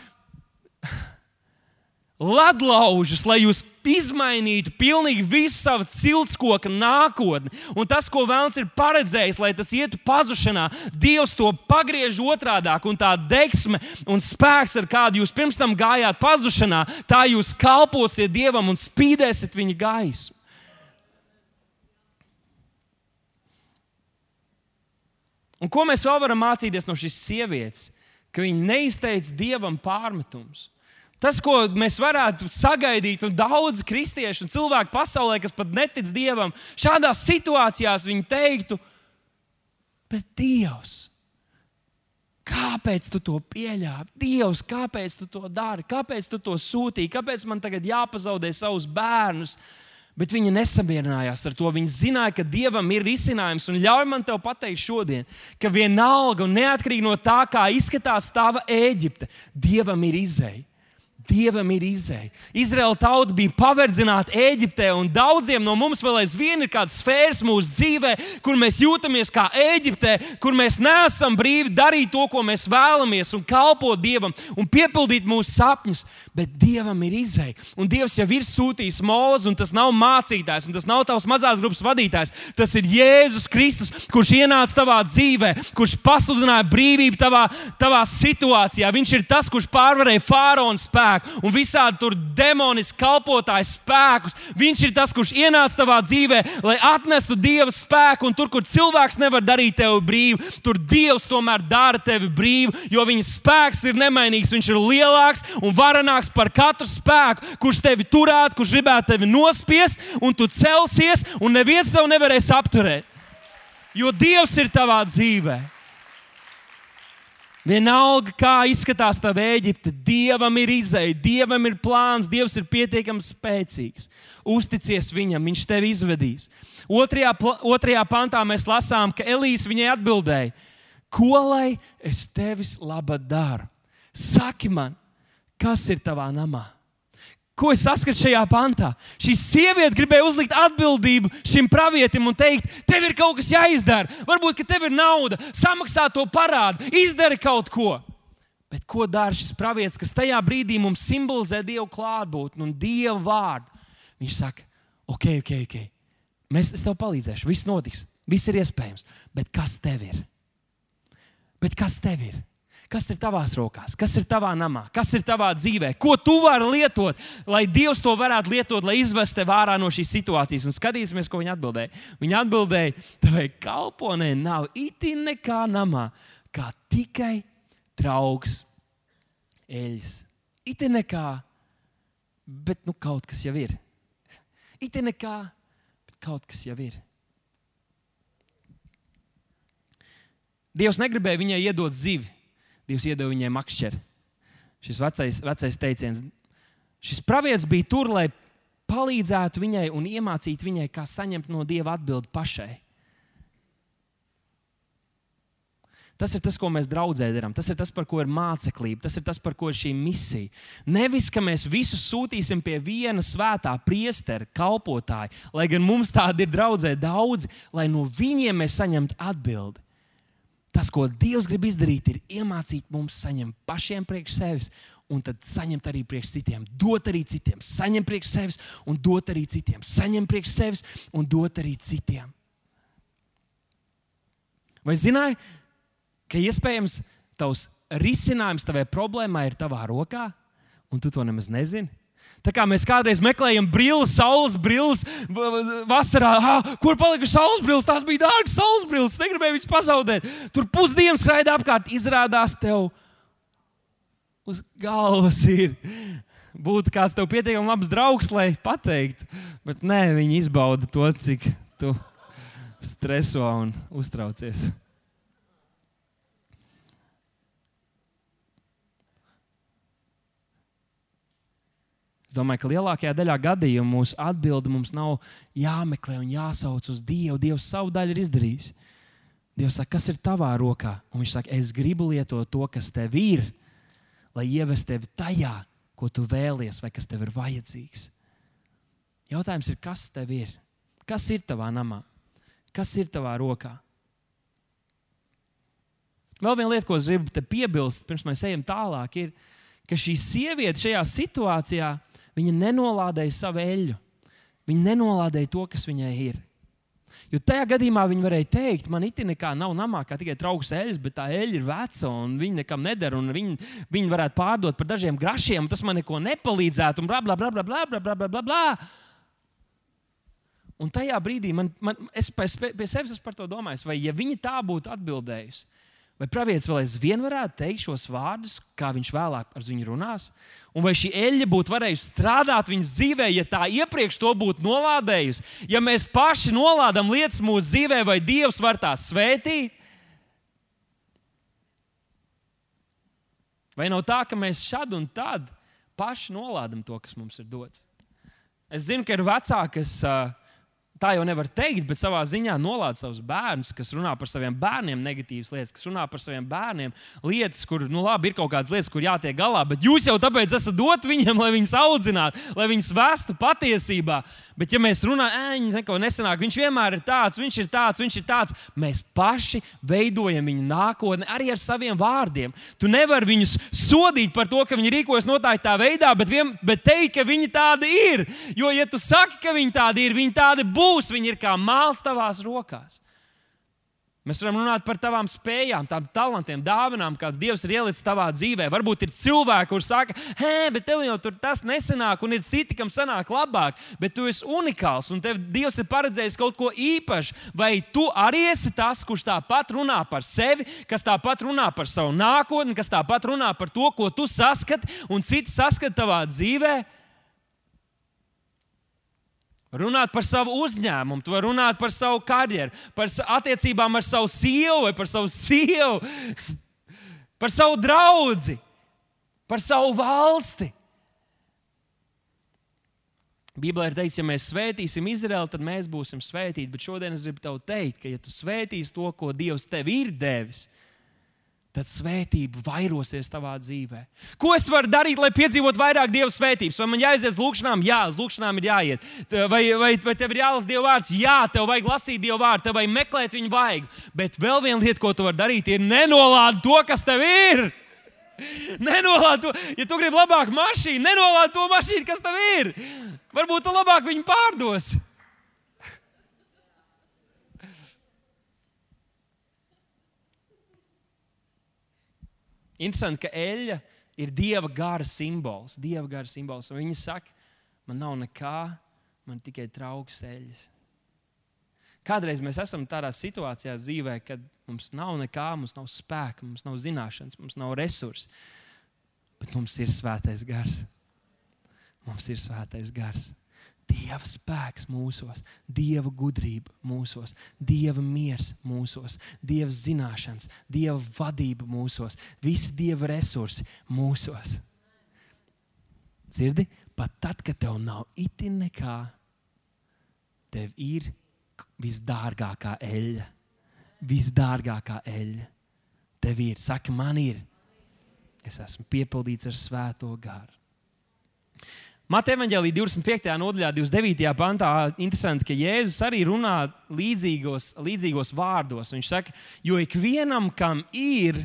ledlaužus, lai jūs izmainītu pilnīgi visu savu ciltskoku nākotni. Un tas, ko Vēlns ir paredzējis, lai tas ietu pazušanā, Dievs to pagriež otrādi, un tā deksme un spēks, ar kādu jūs pirms tam gājāt pazušanā, tā jūs kalposiet Dievam un spīdēsiet viņa gaismu. Un ko mēs vēl varam mācīties no šīs sievietes? Ka viņa neizteica dievam pārmetumus. Tas, ko mēs varētu sagaidīt, un daudz kristiešu un cilvēku pasaulē, kas pat netic dievam, šādās situācijās viņi teiktu, bet Dievs, kāpēc tu to pieļāvi? Dievs, kāpēc tu to dari? Kāpēc tu to sūtīji? Kāpēc man tagad jāpazaudē savus bērnus? Bet viņi nesamierinājās ar to. Viņi zināja, ka Dievam ir risinājums. Un ļauj man te pateikt šodien, ka vienalga un neatkarīgi no tā, kā izskatās tava Eģipte, Dievam ir izēja. Dievam ir izēja. Izraēla tauta bija paverdzināta Eģiptē, un daudziem no mums vēl aizvien ir kāda sfēras mūsu dzīvē, kur mēs jūtamies kā Eģiptē, kur mēs neesam brīvi darīt to, ko mēs vēlamies, un kalpot Dievam un piepildīt mūsu sapņus. Bet Dievam ir izēja. Un Dievs jau ir sūtījis mūzu, un tas nav mācītājs, un tas nav tavs mazās grupas vadītājs. Tas ir Jēzus Kristus, kurš ienāca tavā dzīvē, kurš pasludināja brīvību tavā, tavā situācijā. Viņš ir tas, kurš pārvarēja faraona spēku un visādi tur demonisku kalpotāju spēkus. Viņš ir tas, kurš ienāca tavā dzīvē, lai atnestu dieva spēku. Un tur, kur cilvēks nevar darīt tevi brīvu, tur Dievs tomēr dara tevi brīvu, jo viņa spēks ir nemainīgs. Viņš ir lielāks un varenāks par katru spēku, kurš tevi turētu, kurš gribētu tevi nospiest, un tu celsies, un neviens tev nevarēs apturēt. Jo Dievs ir tavā dzīvēm. Vienalga, kā izskatās tā Eģipte, Dievam ir izēja, Dievam ir plāns, Dievs ir pietiekami spēcīgs. Uzticies viņam, Viņš tevi izvedīs. Otrajā, otrajā pantā mēs lasām, ka Elīze viņai atbildēja: Ko lai es tevis laba daru? Saki man, kas ir tavā namā? Ko es saskatu šajā pantā? Šī sieviete gribēja uzlikt atbildību šim pravietim un teikt, tev ir kaut kas jāizdara. Varbūt, ka tev ir nauda, samaksā to parādu, izdari kaut ko. Bet ko dara šis pravietis, kas tajā brīdī mums simbolizē Dievu klātbūtni un Dievu vārdu? Viņš saka, ok, ok, ok. Mēs, es tev palīdzēšu, viss notiks, viss ir iespējams. Bet kas tev ir? Bet kas tev ir? Kas ir tavās rokās, kas ir tavā namā, kas ir tavā dzīvē, ko tu vari lietot, lai Dievs to varētu lietot, lai izvestu tevi ārā no šīs situācijas. Un skatīsimies, ko viņa atbildēja. Viņa atbildēja, tavai kalponē nav itin nekā namā, kā tikai trauks eļļas. Itin nekā, bet nu kaut kas jau ir. Itin nekā, bet kaut kas jau ir. Dievs negribēja viņai iedot zivi. Dievs iedeva viņai makšķeri. Šis vecais, vecais teiciens. Šis pravietis bija tur, lai palīdzētu viņai un iemācītu viņai, kā saņemt no Dieva atbildi pašai. Tas ir tas, ko mēs draudzē darām. Tas ir tas, par ko ir māceklība. Tas ir tas, par ko ir šī misija. Nevis, ka mēs visus sūtīsim pie viena svētā priestera, kalpotāja, lai gan mums tādi ir draudzē daudzi, lai no viņiem mēs saņemtu atbildi. Tas, ko Dievs grib izdarīt, ir iemācīt mums saņemt pašiem priekš sevis, un tad saņemt arī priekš citiem, dot arī citiem, saņemt priekš sevis un dot arī citiem, saņemt priekš sevis un dot arī citiem. Vai zināji, ka iespējams tavs risinājums tavai problēmai ir tavā rokā, un tu to nemaz nezini? Tā kā mēs kādreiz meklējam brilles, saules brilles, vasarā, ah, kur palika saules brilles, tās bija dārgas saules brilles, negribēju viņas pazaudēt. Tur pusdienas skraida apkārt, izrādās tev uz galvas ir. Būtu kāds tev pietiekami labs draugs, lai pateiktu, bet nē, viņi izbauda to, cik tu streso un uztraucies. Es domāju, ka lielākajā daļā gadījumu mūsu atbildi mums nav jāmeklē un jāsauc uz Dievu. Dievs savu daļu ir izdarījis. Dievs saka, kas ir tavā rokā? Un viņš saka, es gribu lietot to, kas tev ir, lai ievestu tevi tajā, ko tu vēlies, vai kas tev ir vajadzīgs. Jautājums ir, kas tev ir? Kas ir tavā namā? Kas ir tavā rokā? Vēl viena lieta, ko es gribu piebilst, pirms mēs ejam tālāk, ir, ka šī sieviete šajā situācijā Viņa nenolādēja savu eļļu. Viņa nenolādēja to, kas viņai ir. Jo tajā gadījumā viņi varēja teikt, man it kā nav namā, kā tikai trauks eļļas, bet tā eļļa ir veca un viņa nekam nedara. Viņi, viņi varētu pārdot par dažiem grašiem, tas man neko nepalīdzētu. Un bla, bla, bla, bla, bla, bla, bla, bla, bla. Un tajā brīdī man, man, es pie, pie sevis par to domāju, vai ja viņi tā būtu atbildējusi, Vai pravietis vēl aizvien varētu teikt šos vārdus, kā viņš vēlāk ar viņu runās? Un vai šī eļļa būtu varējusi strādāt viņas dzīvē, ja tā iepriekš to būtu nolādējusi? Ja mēs paši nolādam lietas mūsu dzīvē, vai Dievs var tās svētīt? Vai nav tā, ka mēs šad un tad paši nolādam to, kas mums ir dots? Es zinu, ka ir vecāki, kas uh, tā jau nevar teikt, bet savā ziņā nolādēt savus bērnus, kas runā par saviem bērniem negatīvas lietas, kas runā par saviem bērniem lietas, kur, nu, labi, ir kaut kādas lietas, kur jātiek galā, bet jūs jau tāpēc esat dot viņiem, lai viņus audzinātu, lai viņus vestu patiesībā. Bet, ja mēs runājam, neko nesanāk, viņš vienmēr ir tāds, viņš ir tāds, viņš ir tāds, mēs paši veidojam viņa nākotni arī ar saviem vārdiem. Tu nevari viņus sodīt par to, ka viņi rīkojas noteikti tā veidā, bet, vien, bet teikt, ka viņi tādi ir. Jo, ja tu saki, ka viņi tādi ir, viņi tādi būs, viņi ir kā māls tavās rokās. Mēs varam runāt par tavām spējām, tām talantiem, dāvanām, kādas Dievs ir ielicis tavā dzīvē. Varbūt ir cilvēki, kuriem saka, hei, bet tev jau tur tas nesanāk, un ir citi, kam sanāk labāk, bet tu esi unikāls, un tev Dievs ir paredzējis kaut ko īpašu. Vai tu arī esi tas, kurš tāpat runā par sevi, kas tāpat runā par savu nākotni, kas tāpat runā par to, ko tu saskati, un citi saskata tavā dzīvēm? Runāt par savu uzņēmumu, vari runāt par savu karjeru, par attiecībām ar savu sievu vai par savu sievu, par savu draugu, par savu valsti. Bībelē ir teikts, ja mēs svētīsim Izraelu, tad mēs būsim svētīti. Bet šodien es gribu tev teikt, ka, ja tu svētīsi to, ko Dievs tev ir devis, tad tad svētība vairosies tavā dzīvē. Ko es varu darīt, lai piedzīvotu vairāk Dieva svētības? Vai man jāiziet uz lūgšanām? Jā, uz lūgšanām ir jāiet. Vai, vai, vai tev ir jālasa Dieva vārds? Jā, tev vajag lasīt Dieva vārdu, tev vajag meklēt viņu vajag. Bet vēl viena lieta, ko tu vari darīt, ir nenolādēt to, kas tev ir. Nenolādēt to, ja tu gribi labāku mašīnu, nenolādēt to mašīnu, kas tev ir. Varbūt tu labāk viņu pārdosi. Interesanti, ka eļļa ir dieva gara simbols. Dieva gara simbols. Un viņi saka, man nav nekā, man tikai trauks eļļas. Kādreiz mēs esam tādā situācijā dzīvē, kad mums nav nekā, mums nav spēka, mums nav zināšanas, mums nav resursi. Bet mums ir svētais gars. Mums ir svētais gars. Dieva spēks mūsos, Dieva gudrība mūsos, Dieva miers mūsos, Dieva zināšanas, Dieva vadība mūsos, visi Dieva resursi mūsos. Dzirdi, pat tad, kad tev nav itin nekā, tev ir visdārgākā eļļa. Visdārgākā eļļa. Tev ir, saka, man ir. Es esmu piepildīts ar svēto garu. Mateja Vāģelī 25. nodaļā, 29. pantā, interesanti, ka Jēzus arī runā līdzīgos, līdzīgos vārdos. Viņš saka, jo ikvienam, kam ir,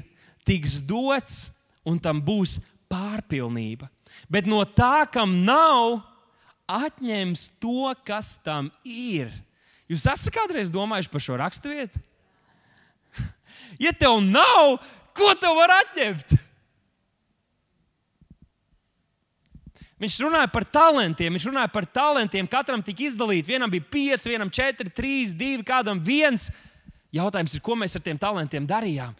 tiks dots, un tam būs pārpilnība. Bet no tā, kam nav, atņems to, kas tam ir. Jūs esat kādreiz domājuši par šo raksturvietu? Ja tev nav, ko tev var atņemt? Viņš runāja par talantiem. Viņš runāja par talantiem. Katram tika izdalīti. Vienam bija pieci, vienam četri, trīs, divi, kādam viens. Jautājums ir, ko mēs ar tiem talantiem darījām?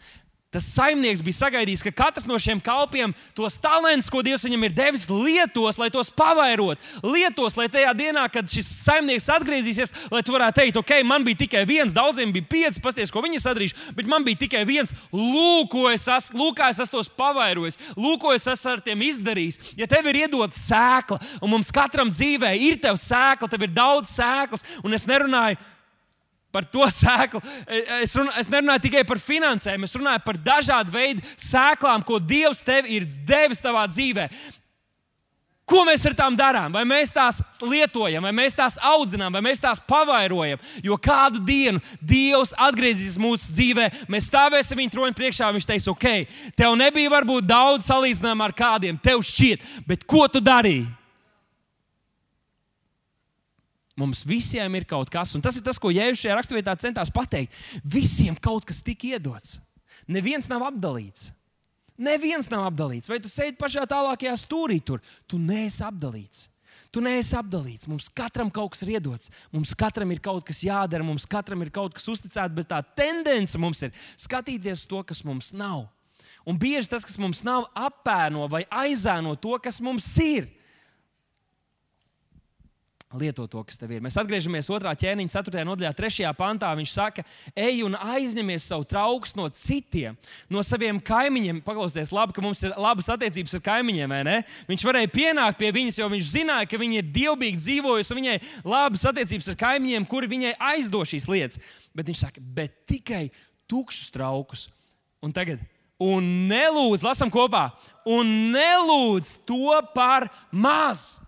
Tas saimnieks bija sagaidījis, ka katrs no šiem kalpiem tos talantus, ko Dievs viņam ir devis, lietos, lai tos pavairot. Lietos, lai tajā dienā, kad šis saimnieks atgriezīsies, lai tu varētu teikt, ok, man bija tikai viens, daudziem bija pieci, pasties, ko viņi sadarījuši, bet man bija tikai viens. Lūk, es esmu, lūk, es esmu tos pavairojis, lūk, es esmu ar tiem izdarījis. Ja tev ir iedota sēkla, un mums katram dzīvē ir tev sēkla, tev ir daudz sēklas, un es nerunāju par to sēklu. Es, runā, es nerunāju tikai par finansēm, es runāju par dažādu veidu sēklām, ko Dievs tev ir devis savā dzīvē. Ko mēs ar tām darām? Vai mēs tās lietojam, vai mēs tās audzinām, vai mēs tās pavairojam? Jo kādu dienu Dievs atgriezīsies mūsu dzīvē, mēs stāvēsim viņa troņa priekšā. Viņš teiks, ok, tev nebija varbūt daudz salīdzinājumu ar kādiem, tev šķiet, bet ko tu darīji? Mums visiem ir kaut kas, un tas ir tas, ko Jēzus šajā raksturvietā centās pateikt. Visiem kaut kas tika iedots. Neviens nav apdalīts. Neviens nav apdalīts. Vai tu sēdi pašā tālākajā stūrī tur? Tu neesi apdalīts. Tu neesi apdalīts. Mums katram kaut kas ir iedots. Mums katram ir kaut kas jādara, mums katram ir kaut kas uzticēts, bet tā tendence mums ir skatīties to, kas mums nav. Un bieži tas, kas mums nav, apēno vai aizēno to, kas mums ir. Lieto to, kas tev ir. Mēs atgriežamies otrā ķēniņa, 4. nodaļā, 3. pantā. Viņš saka, ej un aizņemies savu trauks no citiem, no saviem kaimiņiem. Paklausieties, labi, ka mums ir labas attiecības ar kaimiņiem. Viņš varēja pienākt pie viņas, jo viņš zināja, ka viņa ir dievbijīgi dzīvojusi, viņai labas attiecības ar kaimiņiem, kuri viņai aizdo šīs lietas. Bet viņš saka, bet tikai tukšus traukus. Un tagad, un nelūdz, lasam kopā, un nelūdz to par mazu.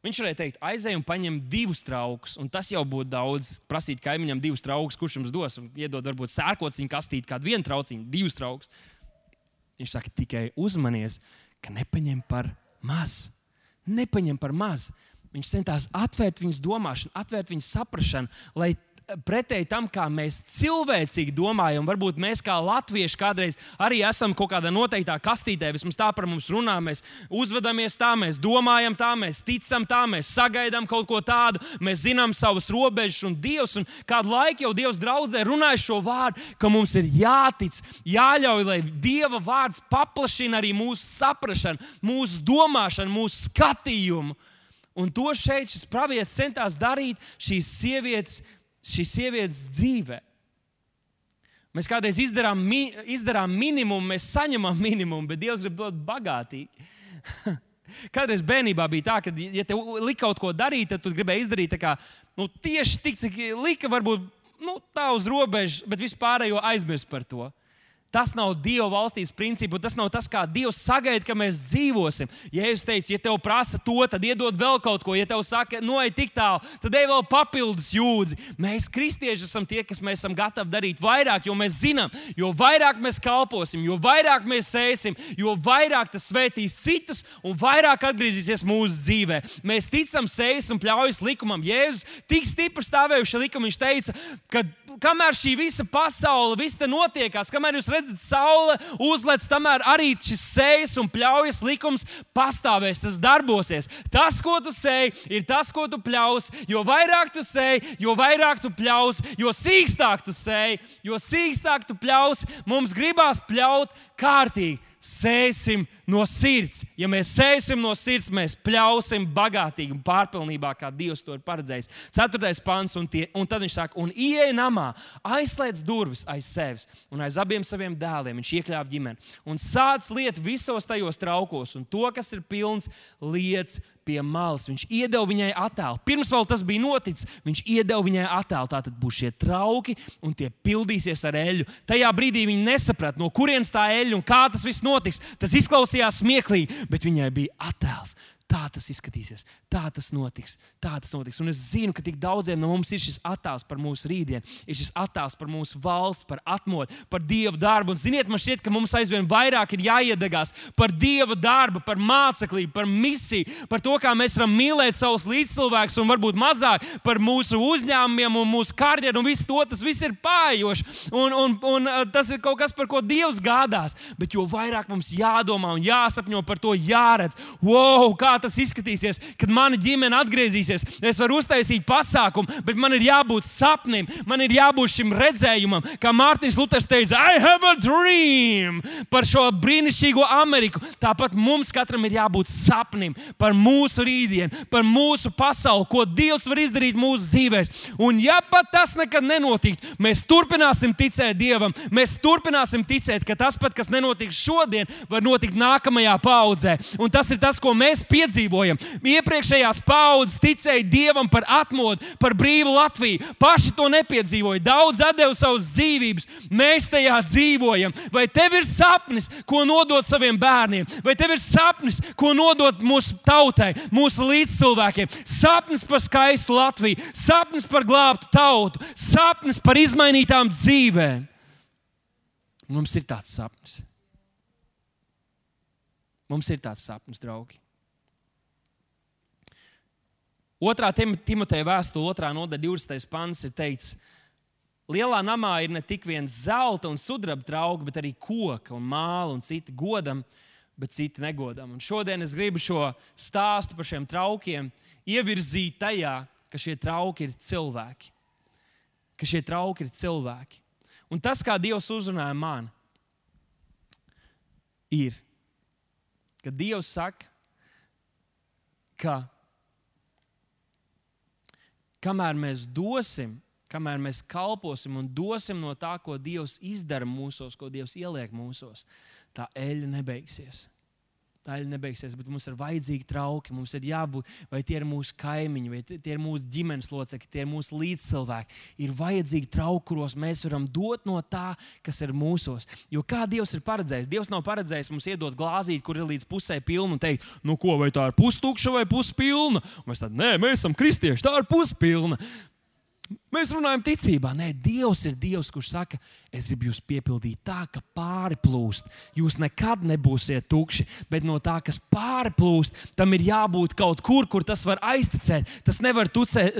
Viņš varēja teikt, aizej un paņem divus traukus, tas jau būtu daudz. Prasīt kaimiņam divus traukus, kurš jums dos, iedod varbūt sērkociņu kastīti, kādu vienu trauciņu, divus traukus. Viņš saka, tikai uzmanies, ka nepaņem par maz. Nepaņem par maz. Viņš centās atvērt viņas domāšanu, atvērt viņas saprāšanu, lai pretēji tam, kā mēs cilvēcīgi domājam, varbūt mēs kā latvieši kādreiz arī esam kaut kādā noteiktā kastītē, vismaz tā par mums runā. Mēs uzvedamies tā, mēs domājam tā, mēs ticam tā, mēs sagaidām kaut ko tādu, mēs zinām savas robežas un Dievs. Un kādu laiku jau Dievs draudzē runāja šo vārdu, ka mums ir jātic, jāļauj, lai Dieva vārds paplašina arī mūsu saprāšanu, mūsu domāšanu, mūsu skatījumu. Un to šeit šis pravietis centās darīt šīs sievietes šīs sievietes dzīvē. Mēs kādreiz izdarām, mi, izdarām minimumu, mēs saņemam minimumu, bet Dievs grib dot bagātīgi. Kādreiz bērnībā bija tā, ka, ja te lika kaut ko darīt, tad tu gribēji izdarīt kā, nu, tieši tik, cik lika, varbūt nu, tā uz robežas, bet vispārējo aizmirst par to. Tas nav Dieva valstības princips, tas nav tas, kā Dievs sagaida, ka mēs dzīvosim. Ja es teicu, ja tev prasa to, tad iedod vēl kaut ko. Ja tev saka, noej tik tālu, tad ej vēl papildus jūdzi. Mēs, kristieši, esam tie, kas mēs esam gatavi darīt vairāk, jo mēs zinām, jo vairāk mēs kalposim, jo vairāk mēs sēsim, jo vairāk tas svētīs citus un vairāk atgriezīsies mūsu dzīvē. Mēs ticam, sējas un pļaujas likumam. Jēzus tik stipri stāvējuši likumam, viņš teica, ka kamēr šī visa pasaule, viss te notiekās, kamēr jūs redzat, saule uzlec, tamēr arī šis sējas un pļaujas likums pastāvēs, tas darbosies. Tas, ko tu sēji, ir tas, ko tu pļaus. Jo vairāk tu sēji, jo vairāk tu pļaus, jo sīkstāk tu sēji, jo sīkstāk tu pļaus, mums gribās pļaut kārtīgi sēsim no sirds. Ja mēs sēsim no sirds, mēs pļausim bagātīgi un pārpilnībā, kā Dievs to ir paredzējis. Ceturtais pants, un, tie, un tad viņš saka, un ieej namā, aizslēdz durvis aiz sevis un aiz abiem saviem dēliem. Viņš iekļāva ģimeni un sāc lietu visos tajos traukos, un to, kas ir pilns, lietas pie malas. Viņš iedeva viņai attēlu. Pirms vēl tas bija noticis, viņš iedeva viņai attēlu. Tā tad būs šie trauki, un tie pildīsies ar eļļu. Tajā brīdī viņa nesaprata, no kurienes tā eļļa un kā tas viss notiks. Tas izklausījās smieklīgi, bet viņai bija attēls. Tā tas izskatīsies, tā tas notiks, tā tas notiks. Un es zinu, ka tik daudziem no mums ir šis attēls par mūsu rītdienu, ir šis attēls par mūsu valsts, par atmodu, par dievu darbu. Un ziniet, man šķiet, ka mums aizvien vairāk ir jāiedegās par dievu darbu, par māceklību, par misiju, par to, kā mēs varam mīlēt savus līdzcilvēkus un varbūt mazāk par mūsu uzņēmumiem un mūsu karjeru. Un viss to tas viss ir pājoši. Un, un, un uh, tas ir kaut kas, par ko Dievs gādās. Bet jo vairāk mums jādomā un jāsapņo par to, jāredz, wow, kā tas izskatīsies, kad mana ģimene atgriezīsies. Es varu uztaisīt pasākumu, bet man ir jābūt sapnim, man ir jābūt šim redzējumam. Kā Mārtiņš Luters teica, I have a dream par šo brīnišķīgo Ameriku. Tāpat mums katram ir jābūt sapnim par mūsu rītdienu, par mūsu pasauli, ko Dievs var izdarīt mūsu dzīvēm. Un ja pat tas nekad nenotiktu, mēs turpināsim ticēt Dievam, mēs turpināsim ticēt, ka tas pat, kas nenotiks šodien, var notikt nākamajā paudzē. Un tas ir tas, ko mēs piedzīvojam piedzīvojam. Iepriekšējās paudzes ticēja Dievam par atmodu, par brīvu Latviju. Paši to nepiedzīvoja. Daudz deva savas dzīvības. Mēs tajā dzīvojam. Vai tev ir sapnis, ko nodot saviem bērniem? Vai tev ir sapnis, ko nodot mūsu tautai, mūsu līdzcilvēkiem? Sapnis par skaistu Latviju, sapnis par glābtu tautu, sapnis par izmainītām dzīvēm. Mums ir tāds sapnis. Mums ir tāds sapnis, draugi. Otrā Timoteja vēstule, otrā nodaļa, 20. pants ir teikts, Lielā namā ir ne tik viens zelta un sudraba trauki, bet arī koka un māla un citi godam, bet citi negodam. Un šodien es gribu šo stāstu par šiem traukiem ievirzīt tajā, ka šie trauki ir cilvēki. Ka šie trauki ir cilvēki. Un tas, kā Dievs uzrunāja man, ir, ka Dievs saka, ka kamēr mēs dosim, kamēr mēs kalposim un dosim no tā, ko Dievs izdara mūsos, ko Dievs ieliek mūsos, tā eļļa nebeigsies. Tā ir nebeigsies, bet mums ir vajadzīgi trauki. Mums ir jābūt, vai tie ir mūsu kaimiņi, vai tie ir mūsu ģimenes locekļi, tie ir mūsu līdzcilvēki. Ir vajadzīgi trauki, kuros mēs varam dot no tā, kas ir mūsos. Jo kā Dievs ir paredzējis? Dievs nav paredzējis mums iedot glāzīti, kur ir līdz pusē pilna, un teikt, nu ko, vai tā ir pustukša vai puspilna. Un mēs tādu, nē, mēs esam kristieši, tā ir puspilna. Mēs runājam ticībā. Nē, Dievs ir Dievs, kurš saka, es gribu jūs piepildīt tā, ka pāri plūst. Jūs nekad nebūsiet tukši, bet no tā, kas pāri plūst, tam ir jābūt kaut kur, kur tas var aiztecēt. Tas nevar tucēt,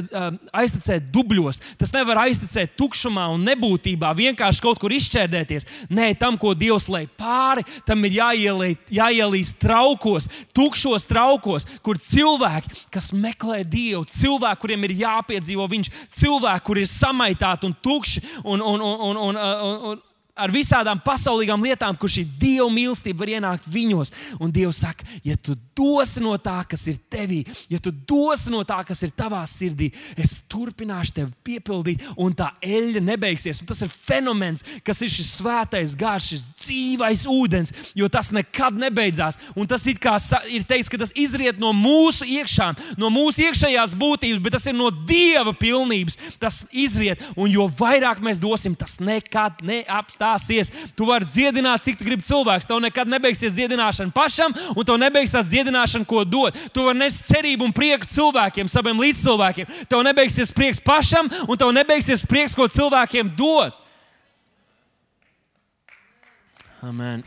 aiztecēt dubļos, tas nevar aiztecēt tukšumā un nebūtībā, vienkārši kaut kur izšķērdēties. Nē, tam, ko Dievs lej pāri, tam ir jāielīst traukos, tukšos traukos, kur cilvēki, kas meklē Dievu, cilvēki, kuriem ir jāpiedzīvo Viņš, cilvēki, kur ir samaitāti un tukši un, un, un, un, un, un, un ar visādām pasaulīgām lietām, kur šī dieva mīlestība var ienākt viņos. Un Dievs saka, ja tu dosi no tā, kas ir tevī, ja tu dosi no tā, kas ir tavā sirdī, es turpināšu tevi piepildīt, un tā eļļa nebeigsies. Un tas ir fenomens, kas ir šis svētais gars, šis dzīvais ūdens, jo tas nekad nebeidzās. Un tas ir, ir teikts, ka tas izriet no mūsu iekšām, no mūsu iekšējās būtības, bet tas ir no dieva pilnības. Tas izriet, un jo vairāk mēs dosim, tas nekad neapstāsies stāsies. Tu vari dziedināt, cik tu gribi cilvēks. Tev nekad nebeigsies dziedināšana pašam, un tev nebeigsies dziedināšana, ko dot. Tu vari nest cerību un prieku cilvēkiem, saviem līdzcilvēkiem. Tev nebeigsies prieks pašam, un tev nebeigsies prieks, ko cilvēkiem dot. Amen.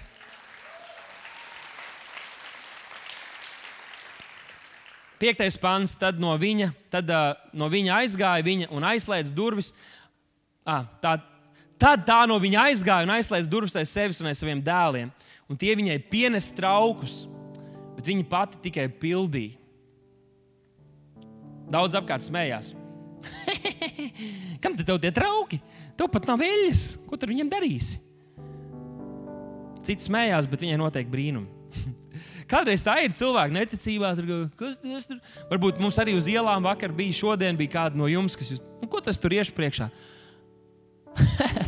Piektais pants, tad no viņa, tad, uh, no viņa aizgāja viņa un aizslēdz durvis. Ah, tā, Tad tā no viņa aizgāja un aizslēdza durvis aiz sevis un aiz saviem dēliem. Un tie viņai pienes traukus, bet viņa pati tikai pildīja. Daudz apkārt smējās. Kam tad tie trauki? Tev pat nav vēļas. Ko tur viņam darīsi? Citi smējās, bet viņai noteikti brīnumi. Kādreiz tā ir cilvēka neticībā. Tur, tur? Varbūt mums arī uz ielām vakar bija, šodien bija kāda no jums, kas jūs, nu, ko tas tur iešu priekšā?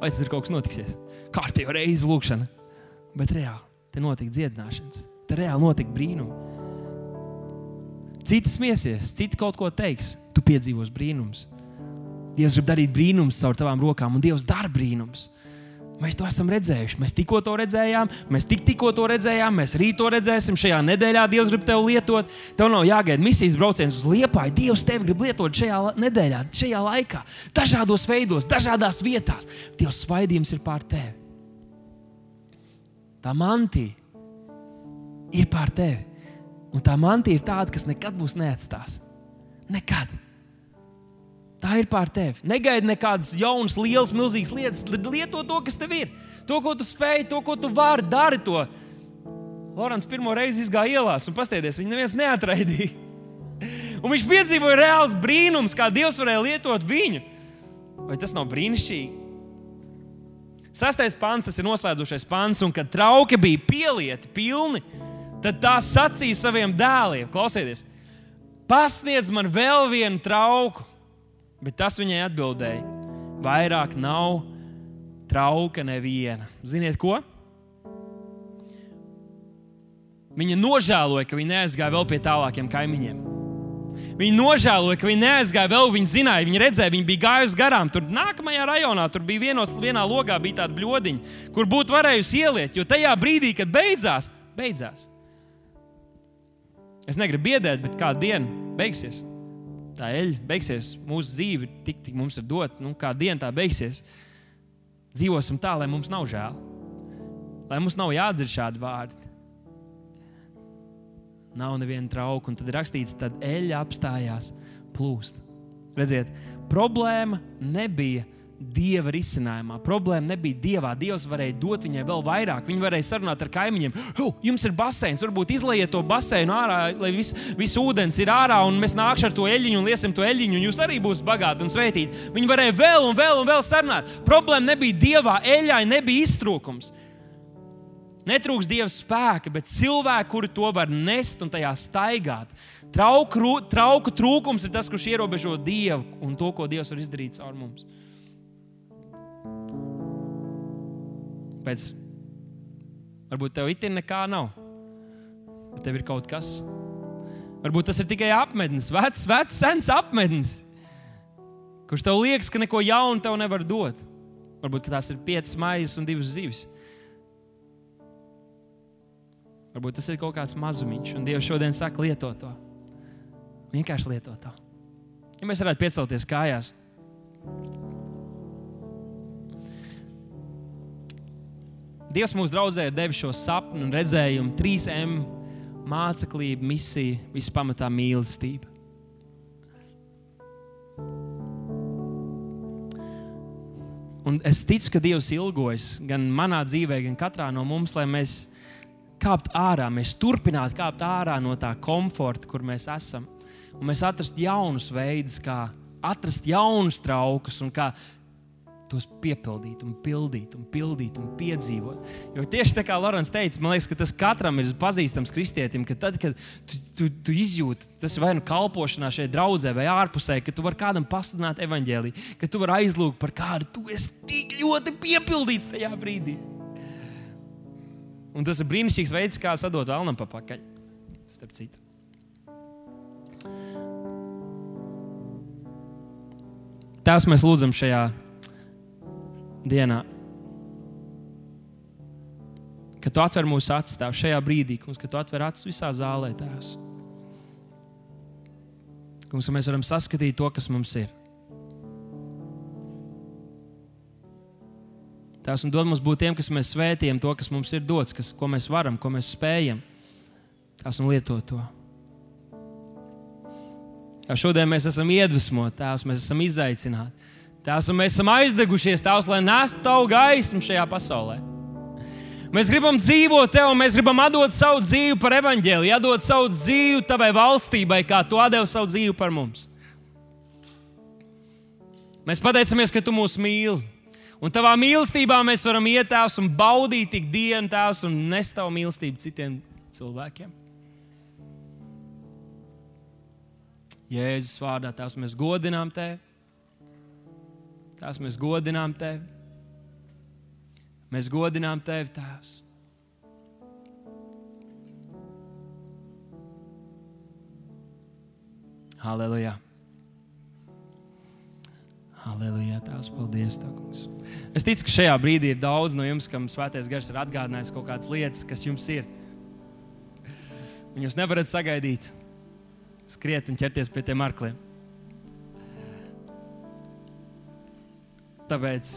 vai tas ir kaut kas notiksies. Kārtīgi reizi lūkšana. Bet reāli te notika dziedināšanas, te reāli notika brīnumi. Citi smiesies, citi kaut ko teiks, tu piedzīvos brīnums. Dievs grib darīt brīnumus caur tavām rokām, un Dievs dara brīnumus. Mēs to esam redzējuši. Mēs tikko to redzējām, mēs tik, tikko to redzējām, mēs rīt to redzēsim. Šajā nedēļā Dievs grib tevi lietot. Tev nav jāgaida misijas brauciens uz Liepāju. Dievs tevi grib lietot šajā nedēļā, šajā laikā, dažādos veidos, dažādās vietās. Dievs svaidījums ir pār tevi. Tā mantija ir pār tevi. Un tā mantija ir tāda, kas nekad būs neatstās. Nekad. Tā ir pār tevi. Negaidi nekādas jaunas, lielas, milzīgas lietas. Lieto to, kas tev ir. To, ko tu spēj, to, ko tu vari, dari to. Lorants pirmo reizi izgāja ielās un paskatījās, viņu neviens neatraidīja. Un viņš piedzīvoja reāls brīnums, kā Dievs varēja lietot viņu. Vai tas nav brīnišķīgi? Sastais pāns, tas ir noslēdzošais pāns, un kad trauki bija pielieti, pilni, tad tā sacīja saviem dēliem: Klausieties, pasniedz man vēl vienu trauku Bet tas viņai atbildēja: vairāk nav trauka neviena. Ziniet, ko? Viņa nožēloja, ka viņa neaizgāja vēl pie tālākiem kaimiņiem. Viņa nožēloja, ka viņa neaizgāja vēl. Viņa zināja, viņa redzēja, viņa bija gājusi garām. Tur nākamajā rajonā, tur bija vienos, vienā logā bija tāda bludiņa, kur būtu varējusi ieliet. Jo tajā brīdī, kad beidzās, beidzās. Es negribu biedēt, bet kādu dienu beigsies tā eļļa beigsies, mūsu dzīve tik, tik mums ir dot, nu, kā diena tā beigsies. Dzīvosim tā, lai mums nav žēl, lai mums nav jādzird šādi vārdi. Nav neviena trauka, un tad ir rakstīts, tad eļļa apstājās plūst. Redziet, problēma nebija dieva risinājumā. Problēma nebija dievā. Dievs varēja dot viņai vēl vairāk. Viņa varēja sarunāt ar kaimiņiem. Jums ir baseins, varbūt izlaiet to baseinu ārā, lai viss vis ūdens ir ārā, un mēs nāksim ar to eļļu un liesim to eļļu, un jūs arī būsiet bagāti un svētīti. Viņi varēja vēl un vēl un vēl sarunāt. Problēma nebija dievā, eļļai nebija iztrūkums. Netrūks Dieva spēka, bet cilvēki, kuri to var nest un tajā staigāt. Trauku, trauku trūkums ir tas, kurš ierobežo Dievu un to, ko Dievs var izdarīt caur mums. Pēc varbūt tev itin nekā nav, bet tev ir kaut kas. Varbūt tas ir tikai apmetnis, vecs, vecs, sens apmetnis, kurš tev liekas, ka neko jaunu tev nevar dot. Varbūt tās ir piecas maijas un divas zivis. Varbūt tas ir kaut kāds mazumiņš, un Dievs šodien saka, lieto to. Vienkārši lieto to. Ja mēs varētu piecelties kājās. Dievs mūsu draudzē ir devis šo sapni un redzējumu, 3M māceklība, misija, vispamatā mīlestība. Un es ticu, ka Dievs ilgojas gan manā dzīvē, gan katrā no mums, lai mēs kāptu ārā, mēs turpinātu kāpt ārā no tā komforta, kur mēs esam. Un mēs atrastu jaunus veidus, kā atrast jaunus traukus un kā tos piepildīt, un pildīt, un pildīt, un piedzīvot. Jo tieši tā kā Lorants teica, man liekas, ka tas katram ir pazīstams kristietim, ka tad, kad tu, tu, tu izjūti, tas vai nu kalpošanā šeit draudzē, vai ārpusē, ka tu vari kādam pasludināt evaņģēlī, ka tu vari aizlūgt par kādu, tu esi tik ļoti piepildīts tajā brīdī. Un tas ir brīnišķīgs veids, kā sadot vēlnam pa pakaļ. Starp citu. Tās mēs lūdzam šajā dienā. Kad tu atver mūsu acis, tēvs, šajā brīdī, kungs, kad tu atver acis visā zālē, tēvs. Kungs, mēs varam saskatīt to, kas mums ir. Tēvs, un dod mums būt tiem, kas mēs svētījam, to, kas mums ir dots, kas, ko mēs varam, ko mēs spējam. Tēvs, un lietot to. Tēvs, šodien mēs esam iedvesmoti, Tēvs, mēs esam izaicināti. Tās, mēs esam aizdegušies, Tavs, lai nestu Tavu gaismu šajā pasaulē. Mēs gribam dzīvot Tev, mēs gribam atdot savu dzīvi par evaņģēliju, atdot savu dzīvi Tavai valstībai, kā Tu devi savu dzīvi par mums. Mēs pateicamies, ka Tu mūs mīli. Un Tavā mīlestībā mēs varam iet Tēvs un baudīt tik dienu Tēvs un nest Tavu mīlestību citiem cilvēkiem. Jēzus vārdā Tēvs mēs godinām Tevi. Tās mēs godinām Tevi. Mēs godinām Tevi, Tēvs. Halleluja! Halleluja! Tās paldies, Tev, kungs. Es ticu, ka šajā brīdī ir daudz no jums, kam svētais gars ir atgādinājis kaut kādas lietas, kas jums ir. Un jūs nevarat sagaidīt, skriet un ķerties pie tiem arkliem. Tāpēc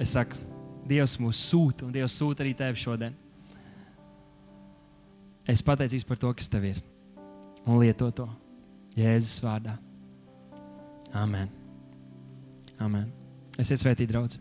es saku, Dievs mūs sūta, un Dievs sūta arī tevi šodien. Es pateicos par to, kas tev ir, un lieto to Jēzus vārdā. Amen. Amen. Es esmu svētīgi, draugs.